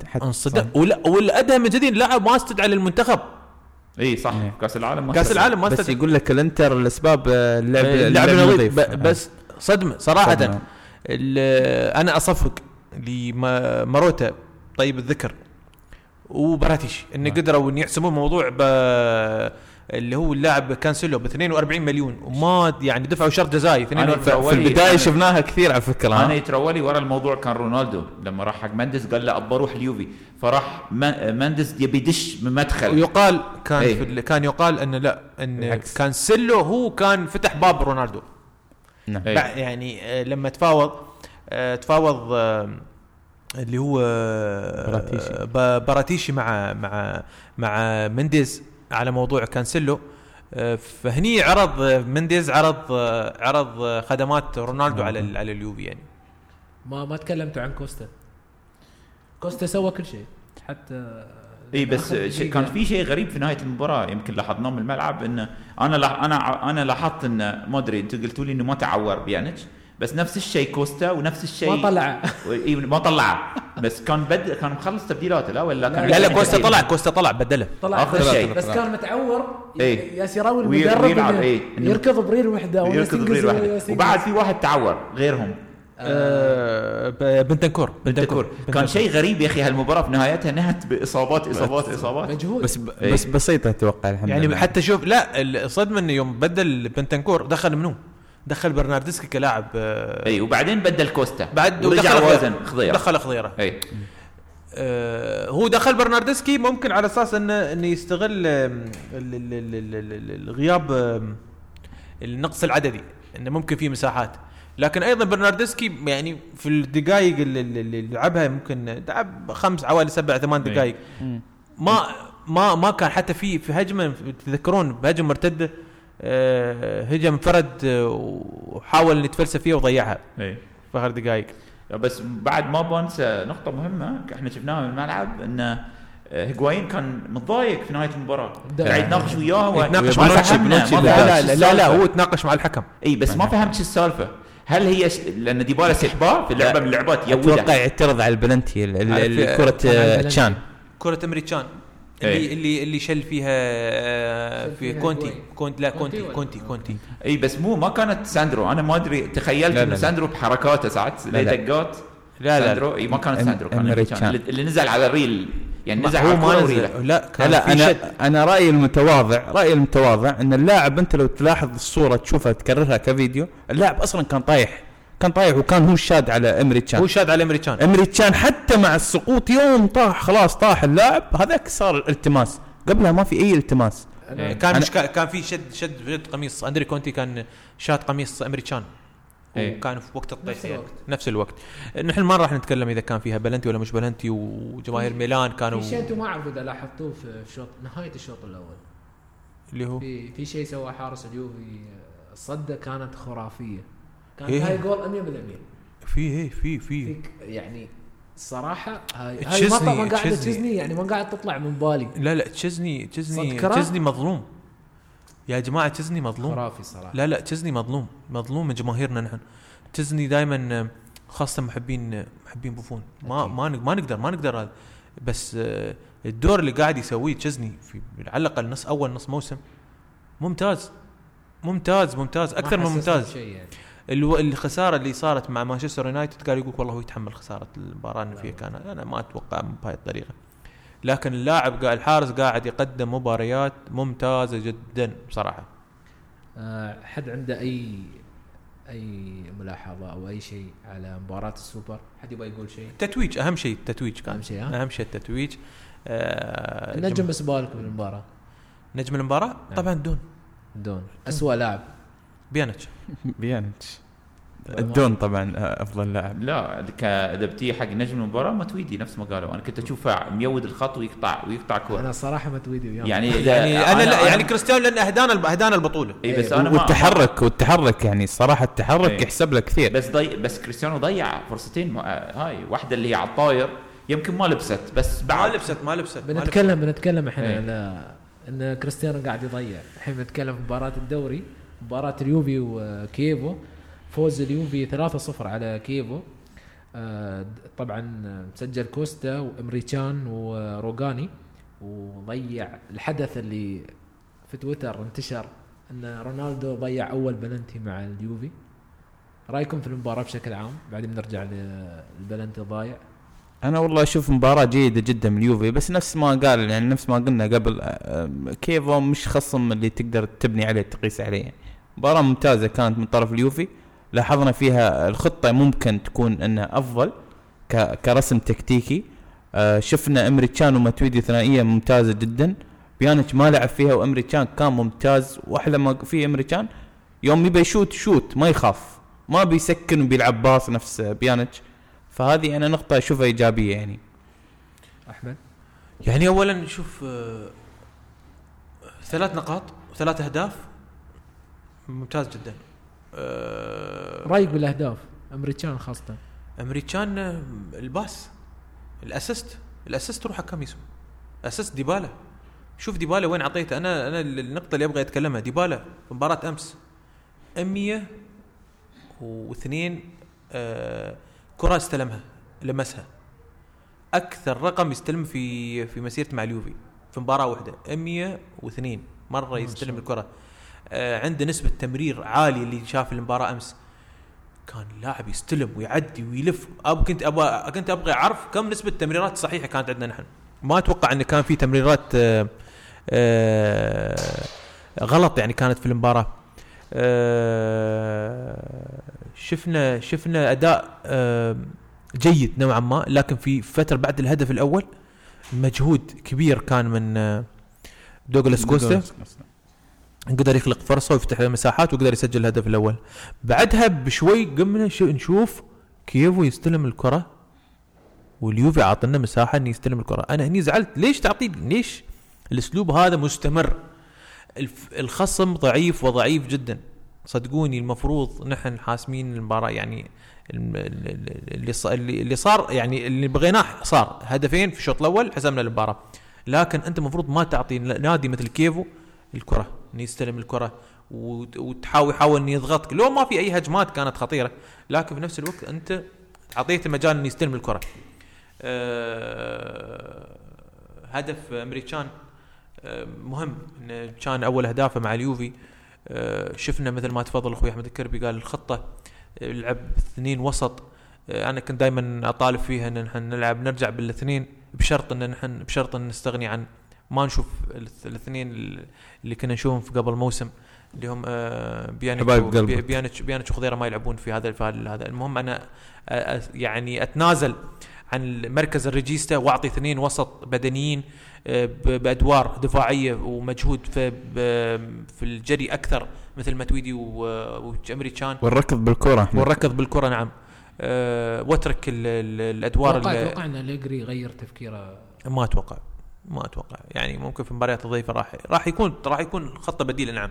[SPEAKER 2] ولا والادهم من جديد لاعب ما استدعى للمنتخب
[SPEAKER 4] اي صح. كأس العالم ما كأس.
[SPEAKER 2] العالم ما
[SPEAKER 3] بس يقول لك الإنتر الأسباب آه، اللعب
[SPEAKER 2] اللعب
[SPEAKER 3] اللعب
[SPEAKER 2] ب- بس صدمه صراحة.
[SPEAKER 3] صدمة.
[SPEAKER 2] أنا أصفق لماروتا طيب الذكر وبراتيش إن قدروا إن يحسموا الموضوع ب اللي هو اللاعب كانسيلو ب 42 مليون وما يعني دفعوا شرط جزائي 42
[SPEAKER 3] ف- في
[SPEAKER 4] البداية
[SPEAKER 3] شفناها كثير على
[SPEAKER 4] فكرة
[SPEAKER 3] أنا؟
[SPEAKER 4] يترولي ورا الموضوع كان رونالدو لما راح حق مندس قال له أبى أروح اليوفي فراح ما- مندس يبي يدش من مدخل
[SPEAKER 2] ويقال كان
[SPEAKER 4] إيه.
[SPEAKER 2] في كان يقال ان لا
[SPEAKER 3] إن.
[SPEAKER 2] كانسيلو هو كان فتح باب رونالدو
[SPEAKER 3] نعم.
[SPEAKER 2] بع- يعني آه، لما تفاوض آه، تفاوض آه، اللي هو
[SPEAKER 3] براتيشي.
[SPEAKER 2] براتيشي مع مع مع منديز على موضوع كانسيلو. آه، فهني عرض منديز عرض آه، عرض خدمات رونالدو على على اليوفي يعني.
[SPEAKER 1] ما ما تكلمتوا عن كوستا. كوستا سوى كل شيء. حتى
[SPEAKER 4] إي بس. كان في شيء غريب في نهاية المباراة يمكن لاحظناه من الملعب إنه أنا أنا أنا لاحظت انه ما ادري أنتم قلتوا لي إنه ما تعور بيانيتش. بس نفس الشيء كوستا ونفس الشيء
[SPEAKER 1] ما طلع [laughs]
[SPEAKER 4] اي ما طلع بس كان بد كان مخلص تبديلاته لا ولا كان
[SPEAKER 2] لا لا كوستا؟ طلع كوستا طلع بدله
[SPEAKER 1] طلع بس-
[SPEAKER 4] شيء.
[SPEAKER 1] بس كان متعور
[SPEAKER 4] إيه.
[SPEAKER 1] ياسيراوي
[SPEAKER 4] وي-
[SPEAKER 1] المدرب. إنه- يركض بريل وحدة
[SPEAKER 4] يركض بريل
[SPEAKER 1] يستنقذ.
[SPEAKER 4] وبعد في واحد تعور غيرهم
[SPEAKER 2] آه، بنتنكور
[SPEAKER 4] بنتكور كان شيء غريب يا أخي هالمباراة في نهايتها نهت بإصابات إصابات إصابات
[SPEAKER 1] مجهود
[SPEAKER 3] بس ب...
[SPEAKER 4] إيه.
[SPEAKER 3] بس بسيطة أتوقع الحمد
[SPEAKER 2] يعني حتى شوف لا الصدمه انه يوم بدل بنتنكور دخل منو؟ دخل برناردسكي كلاعب آه،
[SPEAKER 4] أي وبعدين بدل كوستا.
[SPEAKER 2] بعد
[SPEAKER 4] ورجع
[SPEAKER 2] ودخل
[SPEAKER 4] وزن خضيره
[SPEAKER 2] دخل خضيرة.
[SPEAKER 4] أي.
[SPEAKER 2] آه، هو دخل برناردسكي ممكن على أساس انه انه يستغل آم، ال- ال- ال- ال- ال- الغياب النقص العددي إنه ممكن في مساحات. لكن أيضا برناردسكي يعني في الدقائق اللي, لعبها ممكن لعب خمس حوالي سبع ثمان. دقائق. ما ما ما كان حتى في في هجمة تذكرون بهجمة مرتدة؟ هجم فرد آه، وحاول ان يتفلسف فيها وضيعها.
[SPEAKER 4] إي.
[SPEAKER 2] في آخر دقائق.
[SPEAKER 4] بس بعد ما بنسى نقطة مهمة إحنا شفناها من الملعب انه آه، هيغوايين كان متضايق في نهاية المباراة.
[SPEAKER 1] ده-
[SPEAKER 4] قاعد يتناقش وياه
[SPEAKER 2] يتناقش مع.
[SPEAKER 4] فهمت
[SPEAKER 2] لا لا لا, لا. هو تناقش مع الحكم.
[SPEAKER 4] إي بس ما فهمت شو السالفة. هل هي ش... لأن ديبالا سحباه في لعبة من اللعبات أتوقع
[SPEAKER 3] يعترض على البلنتي كرة
[SPEAKER 1] على
[SPEAKER 3] آه،
[SPEAKER 1] البلنتي.
[SPEAKER 3] تشان.
[SPEAKER 2] اللي
[SPEAKER 4] إيه.
[SPEAKER 2] اللي اللي شل فيها آه، في
[SPEAKER 1] فيها
[SPEAKER 2] كونتي. كونتي لا
[SPEAKER 1] كونتي
[SPEAKER 2] كونتي؟ كونتي كونتي
[SPEAKER 4] اي بس مو ما كانت ساندرو أنا ما أدري تخيلت
[SPEAKER 3] إنه لا.
[SPEAKER 4] ساندرو بحركاته ساعات
[SPEAKER 3] لا، لا.
[SPEAKER 4] ليه دقات
[SPEAKER 2] لا لا
[SPEAKER 4] ساندرو اي ما كانت
[SPEAKER 3] أم-
[SPEAKER 4] ساندرو كان.
[SPEAKER 3] أمريكان.
[SPEAKER 4] اللي نزل على الريل يعني نزل على
[SPEAKER 2] ما
[SPEAKER 4] الكرة
[SPEAKER 2] نزل
[SPEAKER 4] وريله
[SPEAKER 2] لا كان
[SPEAKER 3] لا
[SPEAKER 2] في
[SPEAKER 3] أنا
[SPEAKER 2] شد
[SPEAKER 3] أنا رأيي المتواضع رأيي المتواضع إن اللاعب أنت لو تلاحظ الصورة تشوفها تكررها كفيديو اللاعب أصلا كان طايح كان طايح وكان هو الشاد على امري
[SPEAKER 2] هو
[SPEAKER 3] تشان
[SPEAKER 2] شاد على أمريكان
[SPEAKER 3] امري تشان حتى مع السقوط يوم طاح خلاص طاح اللاعب هذاك صار التماس. قبلها ما في أي التماس.
[SPEAKER 2] آه، كان
[SPEAKER 3] أنا-
[SPEAKER 2] مش كان كان في شد شد شد قميص. أندري كونتي كان شاد قميص امري تشان.
[SPEAKER 4] إيه.
[SPEAKER 2] وكان في وقت الطيح
[SPEAKER 1] نفس
[SPEAKER 2] يعني.
[SPEAKER 1] الوقت.
[SPEAKER 2] نفس الوقت. نحن ما راح نتكلم إذا كان فيها بلنتي ولا مش بلنتي وجماهير ميلان كانوا
[SPEAKER 1] في شيء أنتم ما اعرف إذا لاحظتوه في الشوط نهاية الشوط الأول.
[SPEAKER 2] اللي هو؟
[SPEAKER 1] في في شيء سوى حارس اليوفي. الصده كانت خرافية. كانت
[SPEAKER 2] إيه.
[SPEAKER 1] هاي جول 100%
[SPEAKER 2] في إيه في في.
[SPEAKER 1] يعني الصراحه هاي هاي ما قاعدة.
[SPEAKER 2] تشيزني.
[SPEAKER 1] يعني ما قاعد تطلع من بالي.
[SPEAKER 2] لا لا تشزني تشزني؟ تشزني مظلوم. يا جماعة تشزني مظلوم.
[SPEAKER 1] خرافي صراحة.
[SPEAKER 2] لا لا تشزني مظلوم. مظلوم من جماهيرنا نحن. تشزني دائما خاصة محبين محبين بوفون. ما. ما ما نقدر ما نقدر هذا. بس آه، الدور اللي قاعد يسويه تشزني في على الأقل نص أول نص موسم ممتاز. ممتاز ممتاز. أكثر من ممتاز.
[SPEAKER 1] يعني.
[SPEAKER 2] الخسارة اللي صارت مع مانشستر يونايتد قال يقول والله هو يتحمل خسارة المباراه اللي فيها. كان أنا ما أتوقع بهاي الطريقة. لكن اللاعب قاعد الحارس قاعد يقدم مباريات ممتازة جدا بصراحة.
[SPEAKER 1] آه، حد عنده أي أي ملاحظة أو أي شيء على مباراة السوبر؟ حد يبغى يقول شيء؟
[SPEAKER 2] تتويج أهم شيء التتويج كان.
[SPEAKER 1] أهم شيء، ها؟
[SPEAKER 2] أهم شيء التتويج. آه
[SPEAKER 1] النجم
[SPEAKER 2] جم-
[SPEAKER 1] بس بالك بالمباراه
[SPEAKER 2] نجم المباراة؟
[SPEAKER 1] نعم.
[SPEAKER 2] طبعا دون.
[SPEAKER 1] دون. اسوء لاعب.
[SPEAKER 2] بيانتش [laughs]
[SPEAKER 3] بيانتش الدون طبعا أفضل لاعب.
[SPEAKER 4] لا ك- إذا بتي حق نجم المباراة متويدي نفس ما قالوا. أنا كنت أشوفه ميود الخط ويقطع ويقطع كورة.
[SPEAKER 1] أنا صراحة متويدي وياه
[SPEAKER 4] يعني
[SPEAKER 2] يعني أنا لا يعني كريستيانو لأن اهدانا اهدانا البطولة.
[SPEAKER 4] اي بس أنا ما
[SPEAKER 3] والتحرك والتحرك يعني الصراحه التحرك
[SPEAKER 4] إيه.
[SPEAKER 3] يحسب له كثير.
[SPEAKER 4] بس ضي بس كريستيانو ضيع فرصتين ما- هاي. واحدة اللي هي على الطاير. يمكن ما لبست بس
[SPEAKER 2] ما
[SPEAKER 4] بعد
[SPEAKER 2] لبست ما لبست ما لبست.
[SPEAKER 1] بنتكلم بنتكلم إحنا
[SPEAKER 4] إيه.
[SPEAKER 1] على إن كريستيانو قاعد يضيع. الحين بنتكلم في مباراة الدوري. مباراة اليوفي وكيفو فوز اليوفي 3-0 على كيفو آه، طبعا مسجل كوستا وأمريكان وروغاني. وضيع الحدث اللي في تويتر انتشر إن رونالدو ضيع أول بلنتي مع اليوفي. رأيكم في المباراة بشكل عام؟ بعدين بنرجع للبلنتي الضايع
[SPEAKER 3] أنا والله أشوف مباراة جيدة جدا من اليوفي بس نفس ما قال يعني نفس ما قلنا قبل آه، كيفو مش خصم اللي تقدر تبني عليه تقيس عليه. مباراة ممتازة كانت من طرف اليوفي. لاحظنا فيها الخطة ممكن تكون إنها أفضل ك- كرسم تكتيكي. آه، شفنا امريتشان وماتويدي ثنائية ممتازة جدا. بيانيتش ما لعب فيها وامريتشان كان ممتاز. وأحلى ما في امريتشان يوم يبي يشوت شوت ما يخاف. ما بيسكن وبيلعب pass نفس بيانيتش. فهذه أنا نقطة أشوفها إيجابية يعني.
[SPEAKER 1] أحمد؟
[SPEAKER 2] يعني اولا شوف آه، ثلاث نقاط وثلاث أهداف ممتاز جدا. آه،
[SPEAKER 1] رأيك بالأهداف امري تشان
[SPEAKER 2] خاصة؟ أمريكان الباس الأسيست الأسيست روح حق كاميسو assist ديبالا. شوف ديبالا وين أعطيته. أنا أنا النقطة اللي أبغى أتكلمها ديبالا في مباراة أمس. 102 آه كرة استلمها لمسها. أكثر رقم يستلم في في مسيرته مع اليوفي في مباراة واحدة. 102 مرة يستلم الكرة. عنده نسبة تمرير عالية اللي شاف المباراة أمس. كان لاعب يستلم ويعدي ويلف. أب كنت أبغى كنت أبغى أعرف كم نسبة التمريرات الصحيحه كانت عندنا نحن. ما أتوقع انه كان في تمريرات آه آه غلط يعني كانت في المباراة. آه شفنا شفنا أداء آه جيد نوعا ما لكن في فترة بعد الهدف الأول مجهود كبير كان من آه دوغلاس كوستا. قدر يخلق فرصة ويفتح له مساحات وقدر يسجل الهدف الأول. بعدها بشوي قمنا شو- نشوف كيفو يستلم الكرة واليوفي عاطلنا مساحة إنه يستلم الكرة. أنا هني زعلت. ليش تعطي ليش الأسلوب هذا مستمر؟ الخصم ضعيف وضعيف جدا. صدقوني المفروض نحن حاسمين المباراة يعني اللي اللي صار يعني اللي بغيناه صار. هدفين في الشوط الأول حسمنا المباراه لكن أنت المفروض ما تعطي نادي مثل كيفو الكرة إنه يستلم الكرة وت- وتحاول يحاول إنه يضغطك. لو ما في أي هجمات كانت خطيرة لكن في نفس الوقت أنت أعطيته مجال إنه يستلم الكرة. أه هدف أمريكان أه مهم. انه كان أول اهدافه مع اليوفي أه شفنا مثل ما تفضل أخوي أحمد الكربي قال الخطة آه، لعب اثنين وسط. آه، أنا كنت دائما أطالب فيها إن نحن نلعب نرجع بالإثنين بشرط إن نحن بشرط إن نستغني عن ما نشوف الاث- الاثنين اللي كنا نشوفهم في قبل موسم اللي هم آه، بيانيتش بيانيتش بيانيتش وخضيرة ما يلعبون في هذا في هذا. المهم أنا آه، آه، يعني أتنازل عن مركز ال regista وأعطي اثنين وسط بدنيين آه، ب- بأدوار دفاعية ومجهود في في الجري أكثر مثل ماتويدي و- وامري
[SPEAKER 3] تشان والركض بالكرة
[SPEAKER 2] والركض بالكرة نعم. أه واترك ال- ال- الأدوار
[SPEAKER 1] أتوقع
[SPEAKER 2] اللي-
[SPEAKER 1] أتوقع إن أليجري يغير تفكيره؟
[SPEAKER 2] ما أتوقع. ما أتوقع. يعني ممكن في مباريات الضيفة راح راح يكون راح يكون خطة بديلة نعم.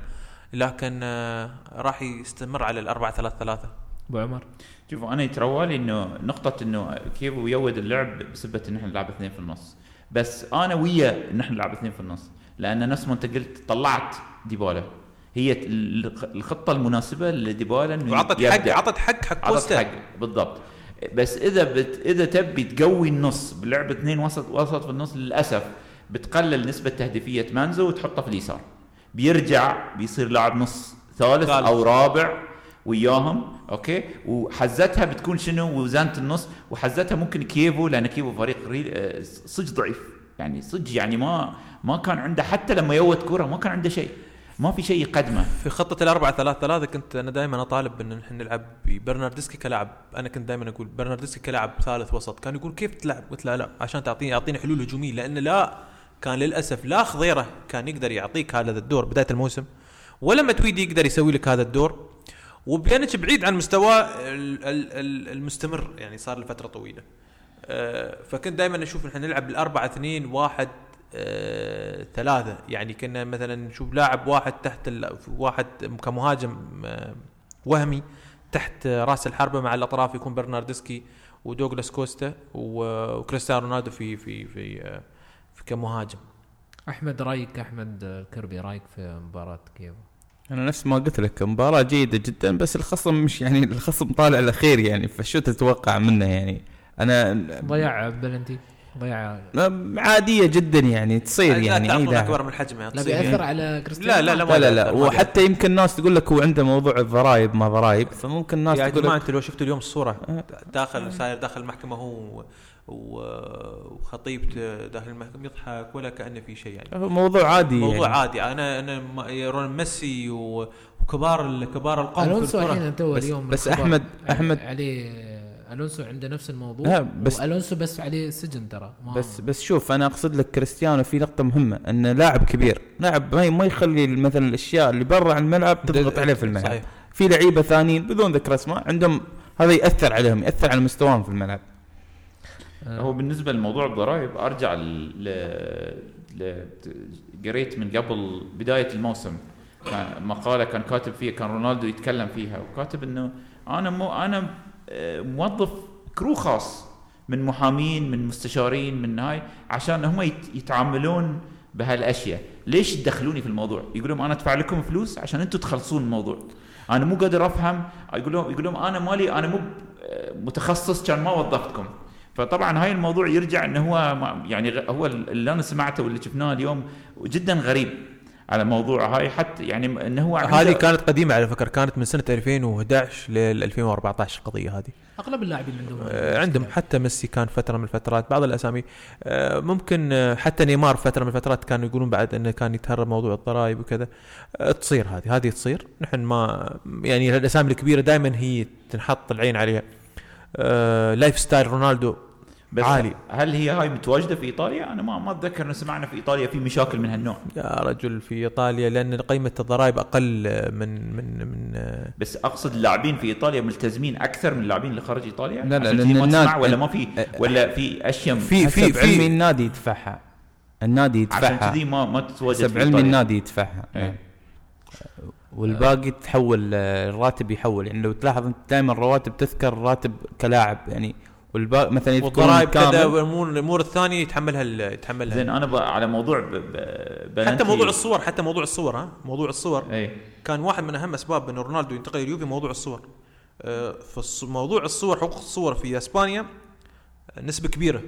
[SPEAKER 2] لكن آه، راح يستمر على الأربعة ثلاثة ثلاثة.
[SPEAKER 1] أبو عمر.
[SPEAKER 4] شوفوا أنا يتروالي إنه نقطة إنه كيف يود اللعب بسبة إن إحنا نلعب اثنين في النص. بس أنا ويا إن إحنا نلعب اثنين في النص. لأن نفس ما أنت قلت طلعت ديبالا. هي ال- الخطة المناسبة لديبالا إنه
[SPEAKER 2] وعطت. حق عطت حق حق
[SPEAKER 4] عطت
[SPEAKER 2] كوستا.
[SPEAKER 4] حق بالضبط. بس إذا بت إذا تبي تقوي النص بلعب اثنين وسط وسط في النص للأسف بتقلل نسبة تهديفية مانزو وتحطه في اليسار. بيرجع بيصير لاعب نص ثالث. أو رابع وياهم okay؟ وحزتها بتكون شنو؟ وزانه النص. وحزتها ممكن كيفو لأن كيفو فريق ري- آه، صج ضعيف. يعني صج يعني ما ما كان عنده حتى لما يوت كرة ما كان عنده شيء. ما في شيء يقدمه.
[SPEAKER 2] في خطة الأربعة ثلاثة ثلاثة كنت أنا دائما أطالب إن نحن نلعب ببرناردسكي كلاعب. أنا كنت دائما أقول برناردسكي كلاعب ثالث وسط. كان يقول كيف تلعب؟ قلت له لا عشان تعطيني يعطيني حلول هجومية. لأن لا كان للأسف لا خضيرة كان يقدر يعطيك هذا الدور بداية الموسم ولا متويدي يقدر يسوي لك هذا الدور وبيانيتش بعيد عن مستواه ال- ال- ال- المستمر يعني صار لفترة طويلة آه، فكنت دائما أشوف نحن نلعب بالأربعة اثنين واحد آه، ثلاثة يعني كنا مثلا نشوف لاعب واحد تحت. واحد كمهاجم آه، وهمي تحت راس الحربة مع الأطراف يكون برناردسكي ودوغلاس كوستا وكريستيانو رونالدو في في في كمهاجم.
[SPEAKER 1] أحمد رايك أحمد الكربي رايك في مباراة كيفو
[SPEAKER 3] أنا نفس ما قلت لك مباراة جيدة جدا بس الخصم مش يعني الخصم طالع الأخير يعني فشو تتوقع منه يعني؟ أنا
[SPEAKER 1] ضيع بلنتي ضيعه
[SPEAKER 3] م- عادية جدا يعني تصير
[SPEAKER 2] لا
[SPEAKER 3] يعني
[SPEAKER 2] تعطون
[SPEAKER 3] لاعب
[SPEAKER 2] أكبر من حجمها
[SPEAKER 1] لا بيأثر
[SPEAKER 2] يعني.
[SPEAKER 1] على كريستيانو
[SPEAKER 2] لا لا لا
[SPEAKER 3] لا لا لا. وحتى يمكن الناس تقول لك هو عنده موضوع الضرائب ما ضرائب فممكن الناس
[SPEAKER 2] يا
[SPEAKER 3] تقول
[SPEAKER 2] جماعة
[SPEAKER 3] لك
[SPEAKER 2] انت لو شفتوا اليوم الصورة
[SPEAKER 3] أه.
[SPEAKER 2] داخل ساير داخل المحكمة هو وخطيبته داخل المحكمة يضحك ولا كأنه في شيء يعني.
[SPEAKER 3] موضوع عادي
[SPEAKER 2] موضوع
[SPEAKER 3] يعني.
[SPEAKER 2] عادي. أنا أنا ما- يرون ميسي وكبار ال- كبار القوم ألونسو
[SPEAKER 1] الحين تو
[SPEAKER 3] بس-
[SPEAKER 1] اليوم
[SPEAKER 3] بس
[SPEAKER 1] الخبر
[SPEAKER 3] أحمد- أحمد-
[SPEAKER 1] عليه ألونسو عنده نفس الموضوع.
[SPEAKER 3] لا، بس-
[SPEAKER 1] الونسو بس عليه سجن ترى.
[SPEAKER 3] بس بس شوف أنا أقصد لك كريستيانو في نقطه مهمة إنه لاعب كبير. لاعب ما ما يخلي مثلا الأشياء اللي برا عن الملعب تضغط عليه في الملعب.
[SPEAKER 2] صحيح.
[SPEAKER 3] في لعيبة ثانيين بدون ذكر أسماء عندهم هذا يأثر عليهم يأثر على مستواهم في الملعب.
[SPEAKER 4] هو بالنسبة لموضوع الضرائب أرجع ل ل قريت من قبل بداية الموسم. مقالة كان كاتب فيها كان رونالدو يتكلم فيها وكاتب إنه أنا مو أنا آه، موظف كرو خاص من محامين من مستشارين من هاي عشان هم يت- يتعاملون بهالأشياء. ليش تدخلوني في الموضوع؟ يقول لهم أنا أدفع لكم فلوس عشان أنتم تخلصون الموضوع. أنا مو قادر أفهم. يقول لهم يقول لهم أنا مالي أنا مو آه، متخصص كان ما وظفتكم. فطبعا هاي الموضوع يرجع إنه هو يعني هو اللي أنا سمعته واللي شفناه اليوم جدا غريب على موضوع هاي حتى يعني إنه هو
[SPEAKER 2] هذه كانت قديمة على فكرة كانت من سنة 2011 ل 2014 القضية هذه.
[SPEAKER 1] أغلب اللاعبين عندهم
[SPEAKER 2] آه، عندهم حتى ميسي كان فترة من الفترات بعض الأسامي. آه، ممكن آه، حتى نيمار فترة من الفترات كانوا يقولون بعد إنه كان يتهرب موضوع الضرائب وكذا. آه، تصير هذه هذه تصير. نحن ما يعني الأسامي الكبيرة دائما هي تنحط العين عليها. آه، lifestyle رونالدو
[SPEAKER 4] بس
[SPEAKER 2] عالي.
[SPEAKER 4] هل هي هاي متواجدة في إيطاليا؟ أنا ما ما أتذكر انه سمعنا في إيطاليا في مشاكل من هالنوع.
[SPEAKER 2] يا رجل في إيطاليا لأن قيمة الضرائب أقل آه، من من من آه،
[SPEAKER 4] بس أقصد اللاعبين في إيطاليا ملتزمين أكثر من اللاعبين اللي خارج إيطاليا؟
[SPEAKER 3] لا، لا،
[SPEAKER 4] عشان كذي ما
[SPEAKER 3] النادي-
[SPEAKER 4] تسمع ولا ما في ولا في اشياء
[SPEAKER 2] في- في-
[SPEAKER 3] علمي
[SPEAKER 2] في-
[SPEAKER 3] النادي يدفعها. النادي
[SPEAKER 4] عشان
[SPEAKER 3] يدفعها
[SPEAKER 4] كذي ما ما تتواجد
[SPEAKER 3] حسب
[SPEAKER 4] في
[SPEAKER 3] علمي النادي يدفعها.
[SPEAKER 4] إيه.
[SPEAKER 3] والباقي تحول آه، الراتب يحول. يعني لو تلاحظ أنت دائما الرواتب تذكر راتب كلاعب يعني والباقي مثلا
[SPEAKER 2] والضرائب كذا والامور الأمور الثانية يتحملها ال- يتحملها.
[SPEAKER 4] زين أنا بقى على موضوع ب... ب... بلنتي
[SPEAKER 2] حتى موضوع الصور حتى موضوع الصور ها؟ موضوع الصور.
[SPEAKER 4] اي
[SPEAKER 2] كان واحد من أهم أسباب إن رونالدو ينتقل اليوفي موضوع الصور. آه، في موضوع الصور حقوق الصور في إسبانيا آه، نسبة كبيرة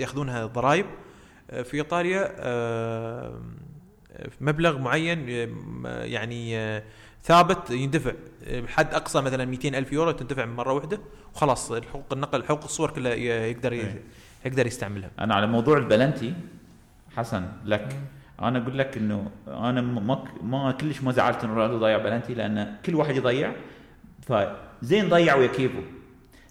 [SPEAKER 2] يأخذونها ضرائب. في إيطاليا مبلغ معين آه، يعني آه، ثابت يندفع. آه، حد أقصى مثلا 200 ألف يورو تندفع مرة واحدة وخلاص حقوق النقل حقوق الصور كلها يقدر
[SPEAKER 4] إيه.
[SPEAKER 2] يقدر يستعملها.
[SPEAKER 4] أنا على موضوع البلنتي حسن لك. أنا أقول لك إنه أنا ما ما كلش ما زعلت ان رونالدو ضيع بلنتي لأن كل واحد يضيع فزين ضيع ويا كيفو.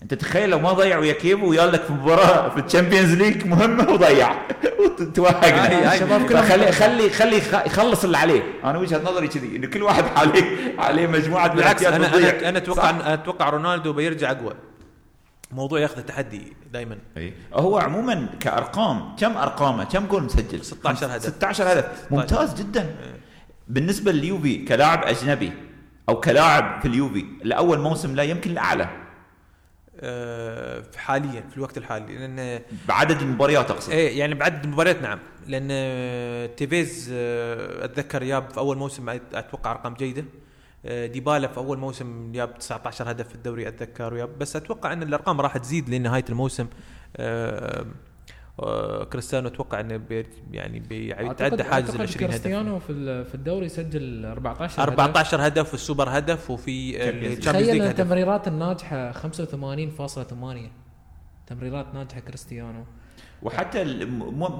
[SPEAKER 4] انت تخيل لو ما ضيع ويا كيفو ويا لك في مباراة في ال Champions League مهمه وضيع [laughs] وتوهقنا
[SPEAKER 1] الشباب كلهم-
[SPEAKER 4] خلي خلي خلي يخ- يخلص اللي عليه. أنا وجهة نظري كذي انه كل واحد عليه عليه مجموعة
[SPEAKER 2] بالعكس أنا. أنا
[SPEAKER 4] أنا
[SPEAKER 2] أتوقع أتوقع رونالدو بيرجع أقوى. موضوع ياخذ التحدي دائما
[SPEAKER 4] إي. هو عموما كأرقام كم أرقامه؟ كم جول مسجل؟
[SPEAKER 2] 16 هدف.
[SPEAKER 4] 16 هدف. ممتاز جدا. بالنسبة لليوفي كلاعب أجنبي أو كلاعب في اليوفي لأول موسم لا يمكن
[SPEAKER 2] الأعلى. حاليا في الوقت الحالي لأن
[SPEAKER 4] بعدد المباريات أقصد.
[SPEAKER 2] إيه يعني بعد المباريات نعم. لأن آه، تيفيز آه، أتذكر جاب في أول موسم أتوقع أرقام جيدة. آه، ديبالا في أول موسم جاب 19 هدف في الدوري أتذكر وياب بس أتوقع أن الأرقام راح تزيد لنهاية الموسم. آه، آه، كريستيانو أتوقع إنه بي يعني بيتعدى
[SPEAKER 1] أعتقد-
[SPEAKER 2] حاجز ال
[SPEAKER 1] أعتقد
[SPEAKER 2] 20 هدف.
[SPEAKER 1] كريستيانو في في الدوري سجل 14 هدف.
[SPEAKER 2] 14 هدف والسوبر هدف وفي.
[SPEAKER 4] ال
[SPEAKER 2] Champions
[SPEAKER 1] تخيل
[SPEAKER 2] League
[SPEAKER 1] التمريرات الناجحة 85.8 تمريرات ناجحة كريستيانو.
[SPEAKER 4] وحتى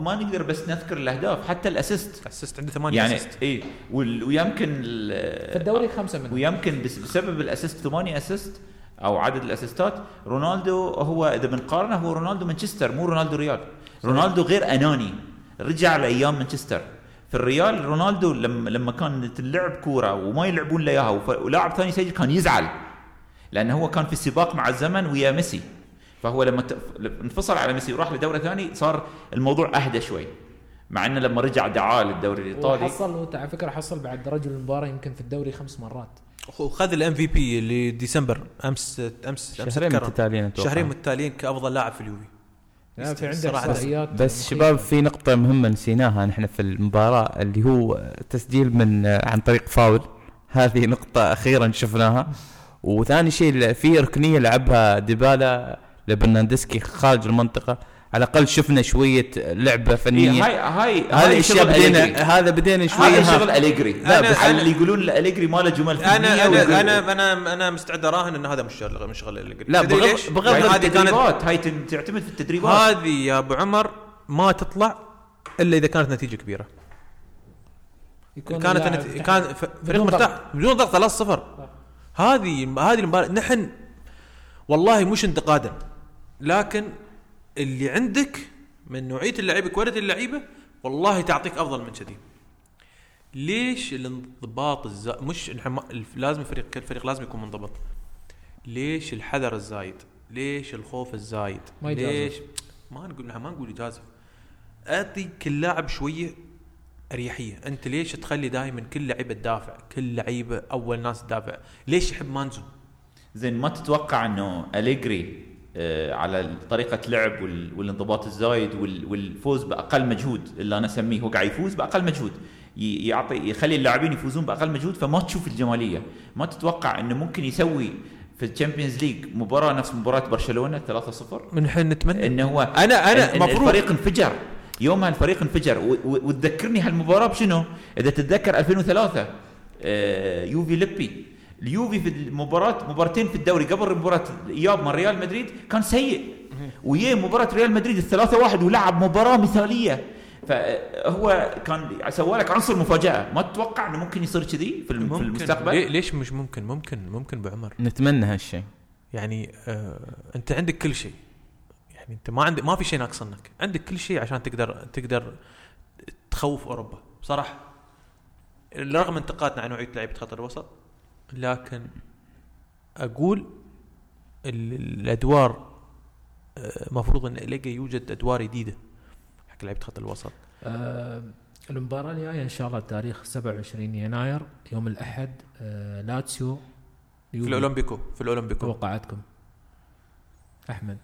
[SPEAKER 4] ما نقدر بس نذكر الأهداف حتى ال
[SPEAKER 2] assist. assist عنده 8
[SPEAKER 4] يعني
[SPEAKER 2] assist
[SPEAKER 4] اي ويمكن
[SPEAKER 1] في الدوري خمسة منهم.
[SPEAKER 4] ويمكن بس- بسبب ال assist ثمانية assist أو عدد ال assist ات رونالدو هو إذا بنقارنه هو رونالدو مانشستر مو رونالدو ريال. رونالدو غير أناني. رجع لأيام مانشستر. في الريال رونالدو لما لما كانت اللعب كورة وما يلعبون له إياها ولاعب ثاني يسجل كان يزعل. لأنه هو كان في سباق مع الزمن ويا ميسي. فهو لما ت- انفصل على ميسي وراح لدوري ثاني صار الموضوع أهدى شوي. مع إنه لما رجع دعاه للدوري الإيطالي.
[SPEAKER 1] وحصل هو على فكرة حصل بعد رجل المباراة يمكن في الدوري خمس مرات.
[SPEAKER 2] وخذ ال MVP اللي ديسمبر امس امس أمس
[SPEAKER 3] شهرين. متتاليين أتوقع.
[SPEAKER 2] شهرين متتاليين كأفضل لاعب في اليوفي
[SPEAKER 1] لا في عنده
[SPEAKER 2] صراحة
[SPEAKER 1] احصائيات
[SPEAKER 3] بس. شباب في نقطة مهمة نسيناها نحن في المباراة اللي هو تسجيل من عن طريق فاول. هذه نقطة أخيرا شفناها. وثاني شيء في ركنية لعبها ديبالا لبرنارديسكي خارج المنطقة. على الأقل شفنا شوية لعبة
[SPEAKER 4] إيه
[SPEAKER 3] فنيه
[SPEAKER 4] هاي هاي
[SPEAKER 3] هذه
[SPEAKER 4] هاي
[SPEAKER 3] أشياء
[SPEAKER 4] شغل
[SPEAKER 3] بدينا. هذا بدينا شوية
[SPEAKER 4] هذا شغل اليجري
[SPEAKER 2] أنا-
[SPEAKER 4] لا بس
[SPEAKER 2] أنا-
[SPEAKER 4] اللي يقولون اليجري ما له جمل
[SPEAKER 2] فنية
[SPEAKER 4] أنا
[SPEAKER 2] أنا أنا أنا أنا مستعد أراهن إن هذا مش شغل مش شغل الأليجري.
[SPEAKER 3] لا، بغض-
[SPEAKER 2] ليش؟
[SPEAKER 3] بغض
[SPEAKER 2] يعني هذه كانت
[SPEAKER 4] التدريبات هاي تعتمد في التدريبات.
[SPEAKER 2] هذه يا أبو عمر ما تطلع إلا إذا كانت نتيجة كبيرة.
[SPEAKER 1] يكون
[SPEAKER 2] كانت نت... كان فريق
[SPEAKER 1] بدون
[SPEAKER 2] مرتاح. بدون ضغط 3 0 هذه هذه المباراه نحن والله مش انتقادا لكن اللي عندك من نوعية اللعيبة كواليتي اللعيبة والله تعطيك أفضل من كذي. ليش الانضباط الزا... مش لازم الفريق كل فريق لازم يكون منضبط. ليش الحذر الزايد؟ ليش الخوف الزايد؟
[SPEAKER 1] ما يجازف.
[SPEAKER 2] ليش؟ ما نقول ما نقول يجازف. أعطي كل لاعب شوية أريحية. أنت ليش تخلي دائما كل لعيبة تدافع؟ كل لعيبة أول ناس تدافع. ليش يحب مانزو؟
[SPEAKER 4] زين ما تتوقع إنه أليجري على طريقة لعب وال- والانضباط الزايد وال- والفوز بأقل مجهود اللي أنا أسميه هو قاعد يفوز بأقل مجهود. يعطي يخلي اللاعبين يفوزون بأقل مجهود فما تشوف الجمالية. ما تتوقع إنه ممكن يسوي في ال Champions League مباراة نفس مباراة برشلونة 3-0
[SPEAKER 2] نحن نتمنى.
[SPEAKER 4] إنه هو
[SPEAKER 2] أنا أنا
[SPEAKER 4] إن- إن
[SPEAKER 2] مفروض
[SPEAKER 4] الفريق انفجر. يومها الفريق انفجر وتذكرني هالمباراة بشنو؟ إذا تتذكر 2003 آه، يوفي ليبي. اليوفي في المباراة مباراتين في الدوري قبل مباراة إياب مع ريال مدريد كان سيء. وياه مباراة ريال مدريد الثلاثة واحد ولعب مباراة مثالية. فهو كان سوى لك عنصر مفاجأة. ما تتوقع إنه ممكن يصير كذي في
[SPEAKER 2] ممكن.
[SPEAKER 4] المستقبل؟
[SPEAKER 2] ليش مش ممكن؟ ممكن ممكن بعمر.
[SPEAKER 3] نتمنى هالشيء.
[SPEAKER 2] يعني آه أنت عندك كل شيء. يعني أنت ما عندك ما في شيء ناقص عنك عندك كل شيء عشان تقدر تقدر تخوف أوروبا. بصراحة. رغم انتقادنا عن نوعية لعيبة خط الوسط لكن أقول ال- الأدوار آه، مفروض إن لقى يوجد أدوار جديدة. حق لعيبه خط الوسط.
[SPEAKER 1] آه المباراة الجاية إن شاء الله تاريخ 27 يناير يوم الأحد آه لاتسيو
[SPEAKER 2] في الأولمبيكو في الأولمبيكو.
[SPEAKER 1] توقعاتكم أحمد.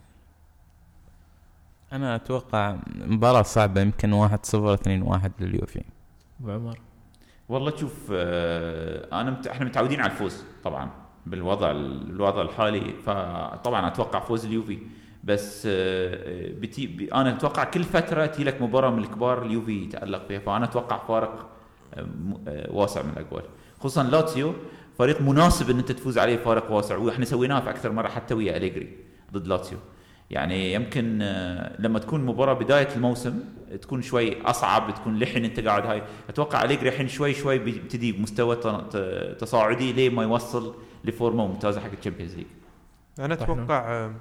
[SPEAKER 3] أنا أتوقع مباراة صعبة يمكن 1 0 2 1 لليوفي.
[SPEAKER 1] أبو عمر.
[SPEAKER 4] والله شوف آه، أنا مت... إحنا متعودين على الفوز طبعا بالوضع الوضع الحالي فطبعا أتوقع فوز اليوفي. بس آه، بتي... ب... أنا أتوقع كل فترة تجي لك مباراة من الكبار اليوفي يتألق فيها فأنا أتوقع فارق آه، واسع من الأجوال. خصوصا لاتسيو فريق مناسب إن أنت تفوز عليه فارق واسع وإحنا سويناه في أكثر مرة حتى ويا أليجري ضد لاتسيو. يعني يمكن آه، لما تكون مباراة بداية الموسم تكون شوي أصعب تكون لحن أنت قاعد هاي. أتوقع اليجري الحين شوي شوي بيبتدي بمستوى ت- ت- تصاعدي ليه ما يوصل لفورمة ممتازة حق ال Champions
[SPEAKER 2] League.
[SPEAKER 1] أنا
[SPEAKER 2] أتوقع آه،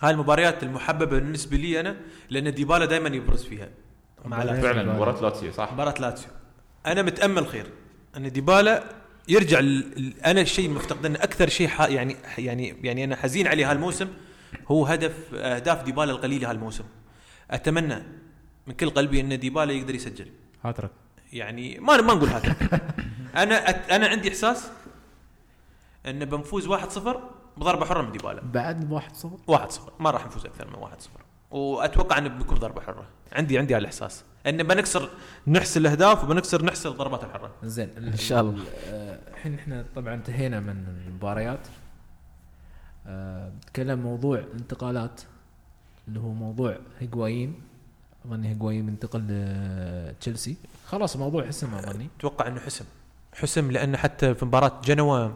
[SPEAKER 2] هاي المباريات المحببة بالنسبة لي أنا لأن ديبالا دائما يبرز فيها. مع.
[SPEAKER 4] فعلا. مباراة لاتسيو صح؟
[SPEAKER 2] مباراة لاتسيو. أنا متأمل خير أن ديبالا يرجع أنا الشيء مفتقدنه أكثر شيء ح... يعني يعني يعني أنا حزين عليه هالموسم هو هدف أهداف ديبالا القليلة هالموسم أتمنى من كل قلبي إن ديبالا يقدر يسجل.
[SPEAKER 1] هاترك
[SPEAKER 2] يعني ما ما نقول هذا أنا أت... أنا عندي إحساس إن بنفوز 1-0 بضربة حرة من ديبالا.
[SPEAKER 1] بعد 1 0
[SPEAKER 2] 1 0 ما راح نفوز أكثر من 1 0 وأتوقع انه بيكون ضربة حرة. عندي عندي هالاحساس إن بنكسر نحسن الأهداف وبنكسر نحسن الضربات الحرة.
[SPEAKER 1] زين
[SPEAKER 3] إن شاء الله.
[SPEAKER 1] الحين إحنا طبعا انتهينا من المباريات. نتكلم موضوع انتقالات اللي هو موضوع هيغوايين أظني هيغوايين منتقل لتشيلسي خلاص الموضوع حسم أظني.
[SPEAKER 2] أتوقع إنه حسم. حسم لأن حتى في مباراة جنوا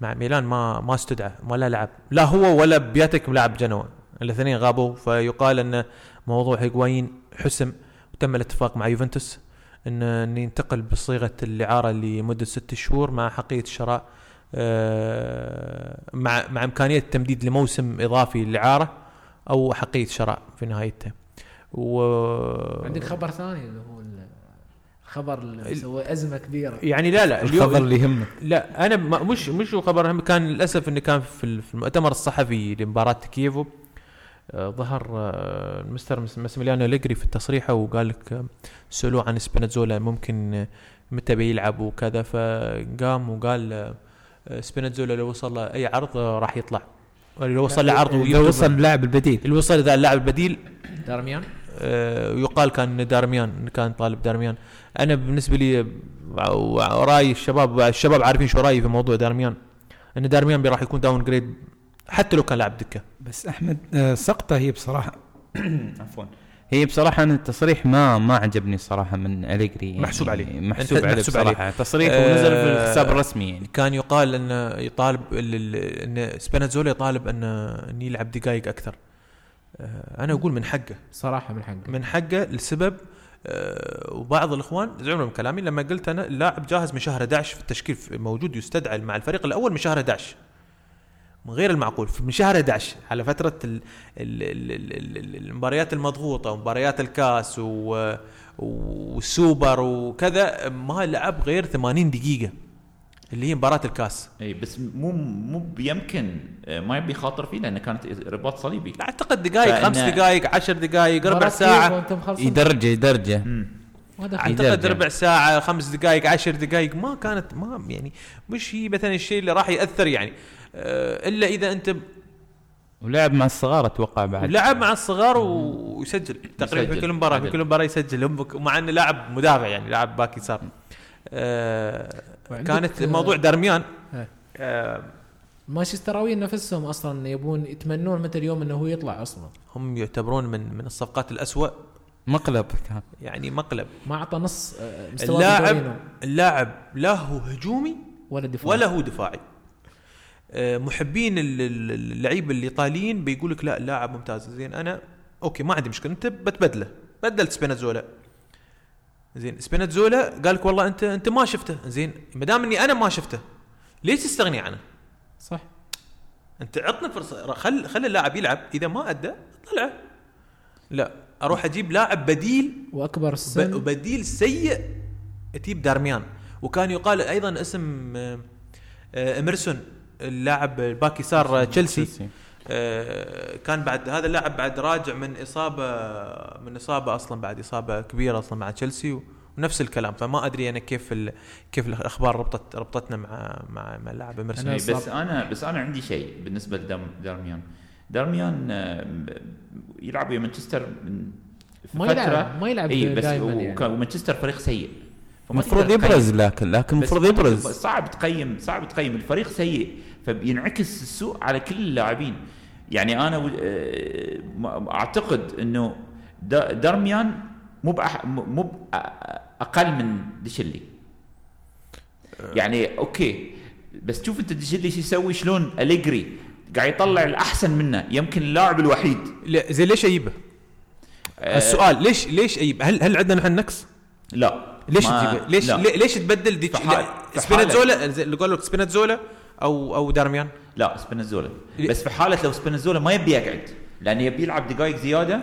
[SPEAKER 2] مع ميلان ما ما استدعى ولا لعب. لا هو ولا بياتك لاعب جنوا. الاثنين غابوا فيقال إن موضوع هيغوايين حسم. وتم الاتفاق مع يوفنتوس إن ينتقل بصيغة الاعاره لمدة ست شهور مع حقية الشراء مع مع إمكانية التمديد لموسم إضافي للإعارة أو حقيه شراء في نهايته. و
[SPEAKER 1] عندك خبر ثاني اللي هو ال- الخبر اللي سوى أزمة كبيرة.
[SPEAKER 2] يعني لا لا
[SPEAKER 3] الخبر اللي يهمك.
[SPEAKER 2] لا أنا مش مش هو خبر هم كان للأسف إنه كان في ال- في المؤتمر الصحفي لمباراة كييفو آه، ظهر آه، المستر مس- ماسيميليانو أليجري في التصريحه وقال لك آه، سألوه عن سبيناتزولا ممكن آه، متى بيلعب وكذا فقام وقال سبيناتزولا لو وصل له أي عرض آه، راح يطلع. لو وصل له عرض
[SPEAKER 3] اذا
[SPEAKER 2] ويكتب-
[SPEAKER 3] وصل اللاعب البديل.
[SPEAKER 2] اللي وصل ذا اللاعب البديل
[SPEAKER 1] دارميان؟
[SPEAKER 2] آه، يقال كان دارميان كان طالب دارميان. أنا بالنسبة لي وراي الشباب الشباب عارفين شو رأيي في موضوع دارميان. إن دارميان راح يكون downgrade حتى لو كان لاعب دكة.
[SPEAKER 5] بس أحمد آه، سقطة هي بصراحة. [coughs]
[SPEAKER 3] عفوا. هي بصراحة أنا التصريح ما ما عجبني صراحة من أليجري يعني
[SPEAKER 2] محسوب عليه.
[SPEAKER 3] محسوب عليه
[SPEAKER 2] محسوب
[SPEAKER 3] بصراحة. تصريح
[SPEAKER 2] آه،
[SPEAKER 3] ونزل في الحساب الرسمي يعني.
[SPEAKER 2] كان يقال انه يطالب ال- ال- إن سبينازولا يطالب انه إن يلعب دقائق أكثر. آه، أنا أقول من حقه.
[SPEAKER 1] صراحة من حقه.
[SPEAKER 2] من حقه لسبب آه، وبعض الإخوان زعلوا من كلامي لما قلت أنا اللاعب جاهز من شهر 11 في التشكيل موجود يستدعى مع الفريق الأول من شهر 11 من غير المعقول. من شهر 11 على فترة ال ال ال ال ال المباريات المضغوطة ومباريات الكاس والسوبر وكذا ما لعب غير 80 دقيقة اللي هي مباراة الكاس.
[SPEAKER 4] اي بس مو مو يمكن آه، ما يبي يخاطر فيه لأنه كانت رباط صليبي.
[SPEAKER 2] لا أعتقد دقائق خمس دقائق عشر دقائق ربع
[SPEAKER 1] ساعة.
[SPEAKER 3] يدرجه يدرجه. أعتقد.
[SPEAKER 2] ربع ساعة خمس دقائق عشر دقائق ما كانت ما يعني مش هي مثلا الشيء اللي راح يأثر يعني. آه، إلا إذا أنت
[SPEAKER 3] ولعب مع الصغار أتوقع بعد.
[SPEAKER 2] لعب مع الصغار و- ويسجل. تقريبا في. كل مباراة في. كل مباراة يسجل. هم- مع إنه لاعب مدافع يعني لاعب باك يسار. آه، كانت
[SPEAKER 1] آه،
[SPEAKER 2] موضوع دارميان.
[SPEAKER 1] إيه.
[SPEAKER 2] آه،
[SPEAKER 1] نفسهم أصلا يبون يتمنون متى اليوم إنه هو يطلع أصلا.
[SPEAKER 2] هم يعتبرون من من الصفقات الأسوأ.
[SPEAKER 3] مقلب. كان
[SPEAKER 2] يعني مقلب.
[SPEAKER 1] ما أعطى نص آه، مستوى
[SPEAKER 2] اللاعب اللاعب لا هو هجومي
[SPEAKER 1] ولا دفاع
[SPEAKER 2] ولا هو دفاعي. آه، محبين ال- ال- اللعيبه الإيطاليين بيقول لك لا اللاعب ممتاز. زين أنا أوكي ما عندي مشكلة. أنت بتبدله. بدلت سبينازولا زين سبينازولا قال لك والله أنت أنت ما شفته. زين ما دام إني أنا ما شفته ليش تستغني عنه؟
[SPEAKER 1] صح.
[SPEAKER 2] أنت عطنا فرصة. خل خلي اللاعب يلعب. إذا ما أدى طلعه لا أروح أجيب لاعب بديل وأكبر
[SPEAKER 1] السن
[SPEAKER 2] وبديل سيء تجيب دارميان. وكان يقال أيضا اسم آه، آه، اميرسون اللاعب ال back يسار تشيلسي. آه، كان بعد هذا اللاعب بعد راجع من إصابة من إصابة أصلا بعد إصابة كبيرة أصلا مع تشيلسي ونفس الكلام. فما أدري أنا كيف ال... كيف الأخبار ربطت ربطتنا مع مع, مع اللاعب اميرسون.
[SPEAKER 4] بس أنا بس أنا عندي شيء بالنسبة لدارميان دارميان. آه، يلعب ويا مانشستر من
[SPEAKER 1] ما
[SPEAKER 4] فترة-
[SPEAKER 1] يلعب ما يلعب
[SPEAKER 4] إي بس
[SPEAKER 1] يعني.
[SPEAKER 4] ومانشستر فريق سيء.
[SPEAKER 3] المفروض. يبرز لكن لكن المفروض يبرز.
[SPEAKER 4] صعب تقيم صعب تقيم. الفريق سيء. فبينعكس السوء على كل اللاعبين يعني أنا آه، أعتقد إنه دارميان مو مو أقل من ديشلي يعني أوكي بس شوف أنت ديشلي شو يسوي شلون أليجري قاعد يطلع الأحسن منه يمكن اللاعب الوحيد
[SPEAKER 2] لا زين ليش أجيبه؟
[SPEAKER 4] آه،
[SPEAKER 2] السؤال ليش ليش أجيب هل هل عندنا نحن نقص؟
[SPEAKER 4] لا
[SPEAKER 2] ليش تجيبه؟ ليش
[SPEAKER 4] لا.
[SPEAKER 2] لي- ليش تبدل دي
[SPEAKER 4] في حال- في
[SPEAKER 2] سبينازولا زي اللي قالوا لك سبينازولا أو أو دارميان
[SPEAKER 4] لا سبينازولا
[SPEAKER 2] ليه؟
[SPEAKER 4] بس في حالة لو سبينازولا ما يبي يقعد لأنه يبي يلعب دقائق زيادة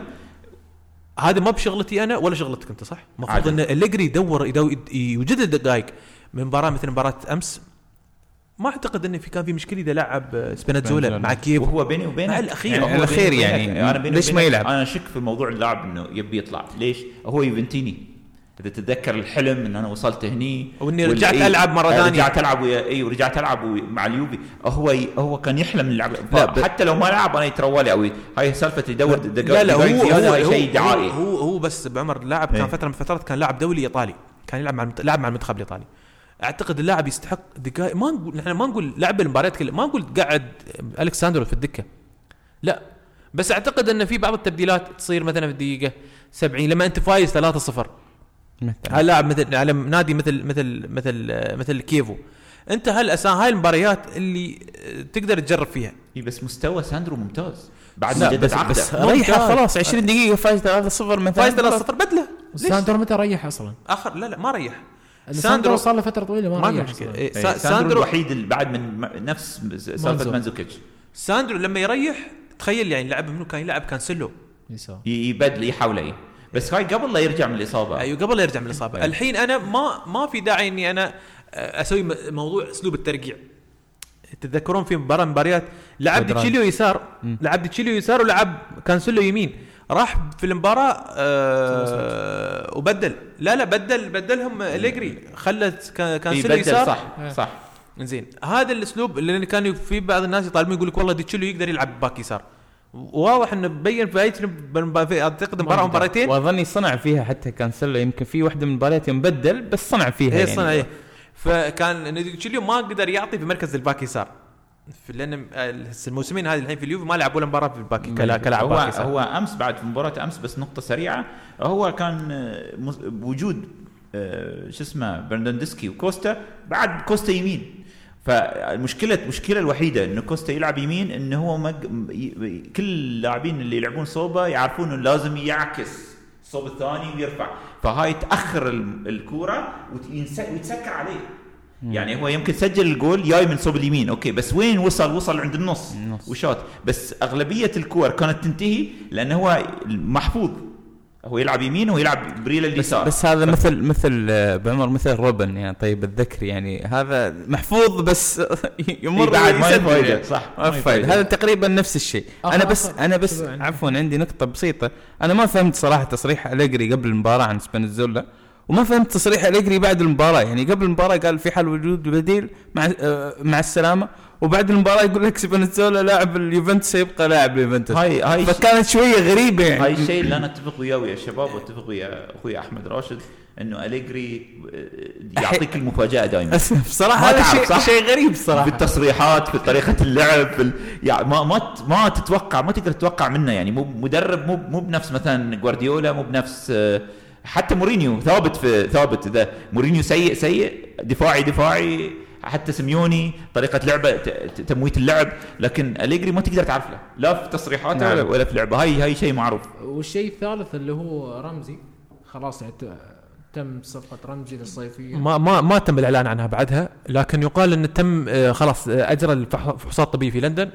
[SPEAKER 2] هذا ما بشغلتي أنا ولا شغلتك أنت صح؟ المفروض. إن أليجري يدور يدور يوجد الدقائق من مباراة مثل مباراة أمس ما أعتقد انه في كان في مشكلة إذا لعب سبينازولا
[SPEAKER 3] سبينازولا.
[SPEAKER 2] مع كيف
[SPEAKER 4] وهو بيني وبينك
[SPEAKER 2] مع الأخير.
[SPEAKER 4] يعني هو
[SPEAKER 3] الأخير
[SPEAKER 4] بيني
[SPEAKER 3] يعني
[SPEAKER 4] وبينك- أنا بيني
[SPEAKER 3] ليش ما يلعب؟
[SPEAKER 4] أنا أشك في موضوع اللاعب إنه يبي يطلع ليش هو يوفنتيني إذا تتذكر الحلم إن أنا وصلت هني وال-
[SPEAKER 2] رجعت
[SPEAKER 4] إيه،
[SPEAKER 2] ألعب مرة
[SPEAKER 4] آه،
[SPEAKER 2] ثانية.
[SPEAKER 4] رجعت ألعب ويا اي ورجعت ألعب ويا- مع اليوفي. هو هو كان يحلم اللعب.
[SPEAKER 3] لا، ب-
[SPEAKER 4] حتى لو ما لعب أنا يترولي أو ي- هاي سالفة يدور
[SPEAKER 2] لا لا هو هو
[SPEAKER 4] شيء دعائي.
[SPEAKER 2] هو هو بس بعمر لاعب كان
[SPEAKER 4] إيه.
[SPEAKER 2] فترة من الفترات كان لاعب دولي إيطالي. كان يلعب مع. لاعب مع المنتخب الإيطالي. أعتقد اللاعب يستحق دقائق ما نقول نحن ما نقول لعب المباريات كلها ما نقول قعد ألكساندرو في الدكة. لا. بس أعتقد إن في بعض التبديلات تصير مثلا في الدقيقة 70 لما أنت فايز 3-0
[SPEAKER 3] مثلا.
[SPEAKER 2] على لاعب مثل على نادي مثل مثل مثل مثل كيفو. انت هالساعة هاي المباريات اللي تقدر تجرب فيها.
[SPEAKER 4] إيه، بس مستوى ساندرو ممتاز. بعد ما جدد
[SPEAKER 3] بس,
[SPEAKER 4] عقده.
[SPEAKER 3] بس. ريحه خلاص 20 دقيقة فايز 3-0 مثلا.
[SPEAKER 2] فايز 3-0 بدله؟
[SPEAKER 1] ساندرو متى ريح أصلا؟
[SPEAKER 2] اخر لا لا ما ريح.
[SPEAKER 1] ساندرو صار له فترة طويلة ما,
[SPEAKER 2] ما
[SPEAKER 1] ريح.
[SPEAKER 2] إيه، سا-
[SPEAKER 4] ساندرو
[SPEAKER 2] ساندرو
[SPEAKER 4] الوحيد اللي بعد من نفس سالفة
[SPEAKER 1] مانزو.
[SPEAKER 4] مانزوكيتش.
[SPEAKER 2] ساندرو لما يريح تخيل يعني لعب منو كان يلعب؟ كانسيلو.
[SPEAKER 1] يسار.
[SPEAKER 4] يبدل يحاول إيه بس هاي قبل لا يرجع من الإصابة.
[SPEAKER 2] أيوه قبل لا يرجع من الإصابة.
[SPEAKER 4] أيوة.
[SPEAKER 2] الحين أنا ما ما في داعي إني أنا آه، أسوي موضوع أسلوب الترقيع. تتذكرون في مباراة مباريات؟ لعب. ديتشيليو يسار. لعب ديتشيليو يسار ولعب كانسيلو يمين. راح في المباراة آه وبدل. لا لا بدل بدلهم أليجري. خلت كا- كانسيلو
[SPEAKER 4] يبدل
[SPEAKER 2] يسار.
[SPEAKER 4] صح
[SPEAKER 1] إيه.
[SPEAKER 4] صح.
[SPEAKER 2] زين. هذا الأسلوب اللي كان في بعض الناس يطالبون يقول لك والله ديتشيليو يقدر يلعب باك يسار. واضح إنه بين في في
[SPEAKER 1] أعتقد
[SPEAKER 2] مباراة مباراتين
[SPEAKER 3] وأظني صنع فيها حتى كانسلو يمكن في واحدة من المباريات يوم بدل بس صنع فيها
[SPEAKER 2] هي
[SPEAKER 3] يعني.
[SPEAKER 2] صنع إيه. فكان ديتشيليو ما قدر يعطي في مركز الباك يسار لأن الموسمين هذه الحين في اليوفي ما لعب ولا مباراة في الباك
[SPEAKER 4] ما
[SPEAKER 2] كلا-
[SPEAKER 4] يدري.
[SPEAKER 2] كلاعب
[SPEAKER 4] هو. هو أمس بعد في مباراة أمس بس نقطة سريعة هو كان آه، بوجود آه، شو اسمه برنارديسكي وكوستا بعد كوستا يمين فالمشكلة المشكلة الوحيدة انه كوستا يلعب يمين انه هو مج... كل اللاعبين اللي يلعبون صوبة يعرفون إنه لازم يعكس الصوب الثاني ويرفع. فهاي تأخر ال- الكورة ويتسكر عليه. يعني هو يمكن سجل الجول جاي من صوب اليمين. أوكي بس وين وصل؟ وصل عند النص.
[SPEAKER 3] النص.
[SPEAKER 4] و shoot. بس أغلبية الكور كانت تنتهي لأنه هو محفوظ هو يلعب يمين ويلعب بريل
[SPEAKER 3] بس,
[SPEAKER 4] اليسار.
[SPEAKER 3] بس هذا مثل مثل آه، بعمر مثل روبن يعني طيب الذكر يعني هذا محفوظ بس [laughs] يمر
[SPEAKER 4] إيه بعد ما
[SPEAKER 3] يعني.
[SPEAKER 4] صح،
[SPEAKER 3] ما هذا تقريبا نفس الشيء. أنا بس
[SPEAKER 1] آخر-
[SPEAKER 3] أنا بس
[SPEAKER 1] شباب عندي.
[SPEAKER 3] عفوا عندي نقطة بسيطة. أنا ما فهمت صراحة تصريح أليجري قبل المباراة عن سبينازولا وما فهمت تصريح اليجري بعد المباراة. يعني قبل المباراة قال في حل وجود بديل مع آه، مع السلامة. وبعد المباراة يقول لك سبينازولا لاعب اليوفنتوس يبقى لاعب اليوفنتوس.
[SPEAKER 4] هاي هاي
[SPEAKER 3] فكانت شوية غريبة يعني.
[SPEAKER 4] هاي الشيء اللي أنا أتفق وياه ويا الشباب وأتفق ويا أخوي أحمد راشد إنه أليجري آه، يعطيك المفاجأة دائما بصراحة
[SPEAKER 3] هذا شيء؟ شيء غريب صراحة.
[SPEAKER 4] بالتصريحات في طريقة اللعب في ال... يعني ما ما ما تتوقع ما تقدر تتوقع منه. يعني مو مدرب مو مو بنفس مثلا جوارديولا مو بنفس آه، حتى مورينيو ثابت في ثابت اذا مورينيو سيء سيء. دفاعي دفاعي. حتى سيميوني طريقة لعبه تمويت اللعب. لكن أليجري ما تقدر تعرف له. لا في تصريحاته
[SPEAKER 3] نعم.
[SPEAKER 4] ولا, في لعبه. هاي هاي شيء معروف.
[SPEAKER 1] والشيء الثالث اللي هو رمزي. خلاص يعني تم صفقة رمزي للصيفية.
[SPEAKER 2] ما ما ما تم الإعلان عنها بعدها. لكن يقال إن تم آه، خلاص أجرى الفح- الفحوصات الطبية في لندن.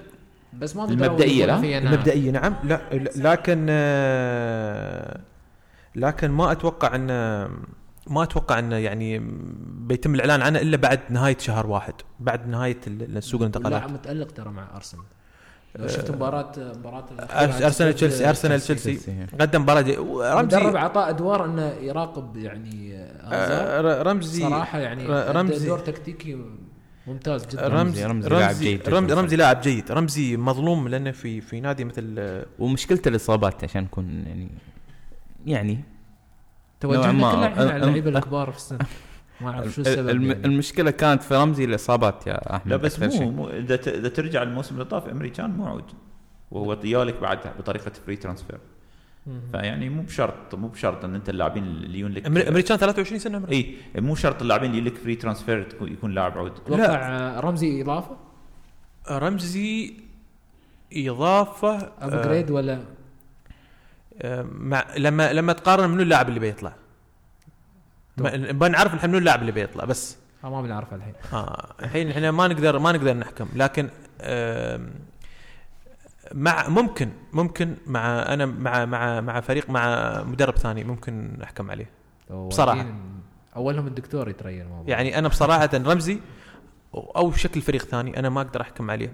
[SPEAKER 1] بس ما
[SPEAKER 4] المبدئية، لا؟
[SPEAKER 1] فيها
[SPEAKER 2] المبدئية نعم. لا لا- لكن آه، لكن ما أتوقع ان ما أتوقع إنه يعني بيتم الإعلان عنه إلا بعد نهاية شهر واحد. بعد نهاية ال- السوق الانتقالات.
[SPEAKER 1] لا متألق ترى مع أرسنال. لو شفت مباراه مباراة
[SPEAKER 2] أرس- أرسنال تشيلسي أرسنال تشيلسي.
[SPEAKER 3] تشيلسي.
[SPEAKER 2] قدم
[SPEAKER 1] المدرب
[SPEAKER 2] رمزي
[SPEAKER 1] عطاء أدوار إنه يراقب يعني
[SPEAKER 2] آه، رمزي
[SPEAKER 1] صراحة يعني
[SPEAKER 2] رمزي
[SPEAKER 1] دور تكتيكي ممتاز جدا.
[SPEAKER 2] رمزي
[SPEAKER 3] رمزي
[SPEAKER 2] رمزي
[SPEAKER 3] لاعب جيد.
[SPEAKER 2] رمزي, رمزي لاعب جيد. رمزي مظلوم لأنه في في نادي مثل آه،
[SPEAKER 3] ومشكلته الإصابات عشان نكون يعني يعني
[SPEAKER 1] توجهنا. كلنا إحنا على اللعيبه الكبار في السن ما أعرف شو السبب
[SPEAKER 3] الم-
[SPEAKER 1] يعني.
[SPEAKER 3] المشكلة كانت في رمزي الاصابات يا أحمد
[SPEAKER 4] لا بس مو,
[SPEAKER 3] شيء.
[SPEAKER 4] مو إذا ترجع الموسم اللي طاف امريكان مو عود وهو طيالك بعد بطريقة فري ترانسفير. فيعني مو بشرط مو بشرط إن أنت اللاعبين اللي يجون لك
[SPEAKER 2] امريكان 23 سنة عمره
[SPEAKER 4] إي مو شرط اللاعبين اللي لك فري ترانسفير يكون لاعب عود
[SPEAKER 1] أتوقع رمزي إضافة
[SPEAKER 2] رمزي إضافة
[SPEAKER 1] ابجريد ولا
[SPEAKER 2] آه، مع لما لما تقارن منو اللاعب اللي بيطلع. ما- نبغى نعرف الحين منو اللاعب اللي بيطلع بس.
[SPEAKER 1] آه، ما بنعرفها الحين.
[SPEAKER 2] آه الحين إحنا ما نقدر ما نقدر نحكم لكن مع ممكن ممكن مع أنا مع مع مع فريق مع مدرب ثاني ممكن احكم عليه. بصراحة.
[SPEAKER 1] أكيد أولهم الدكتور يتريا الموضوع.
[SPEAKER 2] يعني أنا بصراحة رمزي أو شكل فريق ثاني أنا ما أقدر أحكم عليه.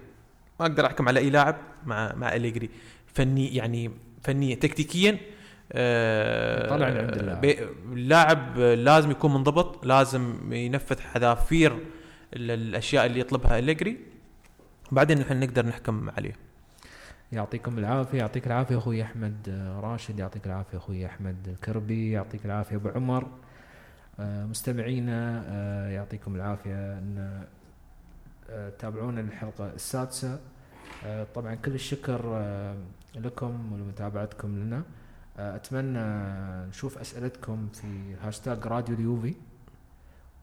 [SPEAKER 2] ما أقدر أحكم على أي لاعب مع مع أليجري. فني يعني فنيا تكتيكيا آه،
[SPEAKER 1] طلع من عند اللاعب.
[SPEAKER 2] اللاعب لازم يكون منضبط لازم ينفذ حذافير ال- الاشياء اللي يطلبها أليجري. بعدين نحن نقدر نحكم عليه.
[SPEAKER 1] يعطيكم العافية يعطيك العافية أخوي أحمد آه، راشد يعطيك العافية أخوي أحمد الكربي يعطيك العافية أبو عمر. آه، مستمعينا يعطيكم العافية أن تابعونا الحلقة السادسة. طبعا كل الشكر لكم ولمتابعتكم لنا. آه، أتمنى نشوف أسئلتكم في هاشتاج راديو اليوفي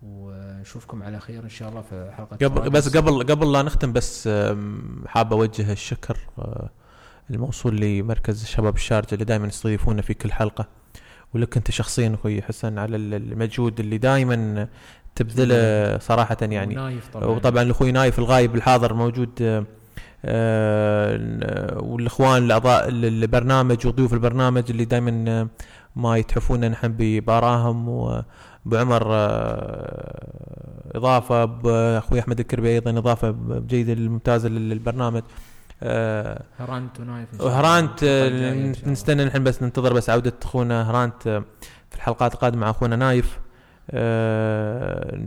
[SPEAKER 1] ونشوفكم على خير إن شاء الله في حلقة
[SPEAKER 2] قبل بس. قبل قبل لا نختم بس حاب أوجه الشكر آه، الموصول لمركز الشباب الشارجة اللي دائما يستضيفونا في كل حلقة. ولك أنت شخصيا أخوي حسن على ال- المجهود اللي دائما تبذله صراحة يعني.
[SPEAKER 1] ونايف طبعا.
[SPEAKER 2] وطبعا الاخوي نايف الغايب الحاضر موجود آه، والإخوان الأعضاء ال- البرنامج وضيوف البرنامج اللي دائما ما يتحفون نحن بباراهم وابو عمر آه، إضافة باخوي أحمد الكربي أيضا إضافة جيده ممتازه للبرنامج آه،
[SPEAKER 1] هرانت ونايف إن شاء الله.
[SPEAKER 2] هرانت آه،
[SPEAKER 1] الحلقة الجاية إن شاء الله.
[SPEAKER 2] نستنى نحن بس ننتظر بس عودة إخونا هرانت آه، في الحلقات القادمة مع أخونا نايف آه،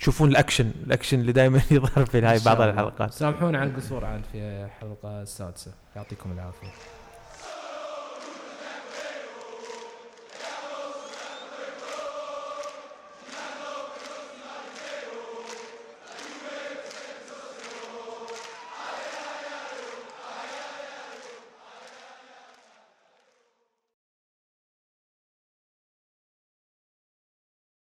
[SPEAKER 2] تشوفون ال action ال action اللي دائما [laughs] يظهر في هاي بعض. الحلقات.
[SPEAKER 1] سامحونا على القصور عاد في الحلقة السادسة. يعطيكم العافية.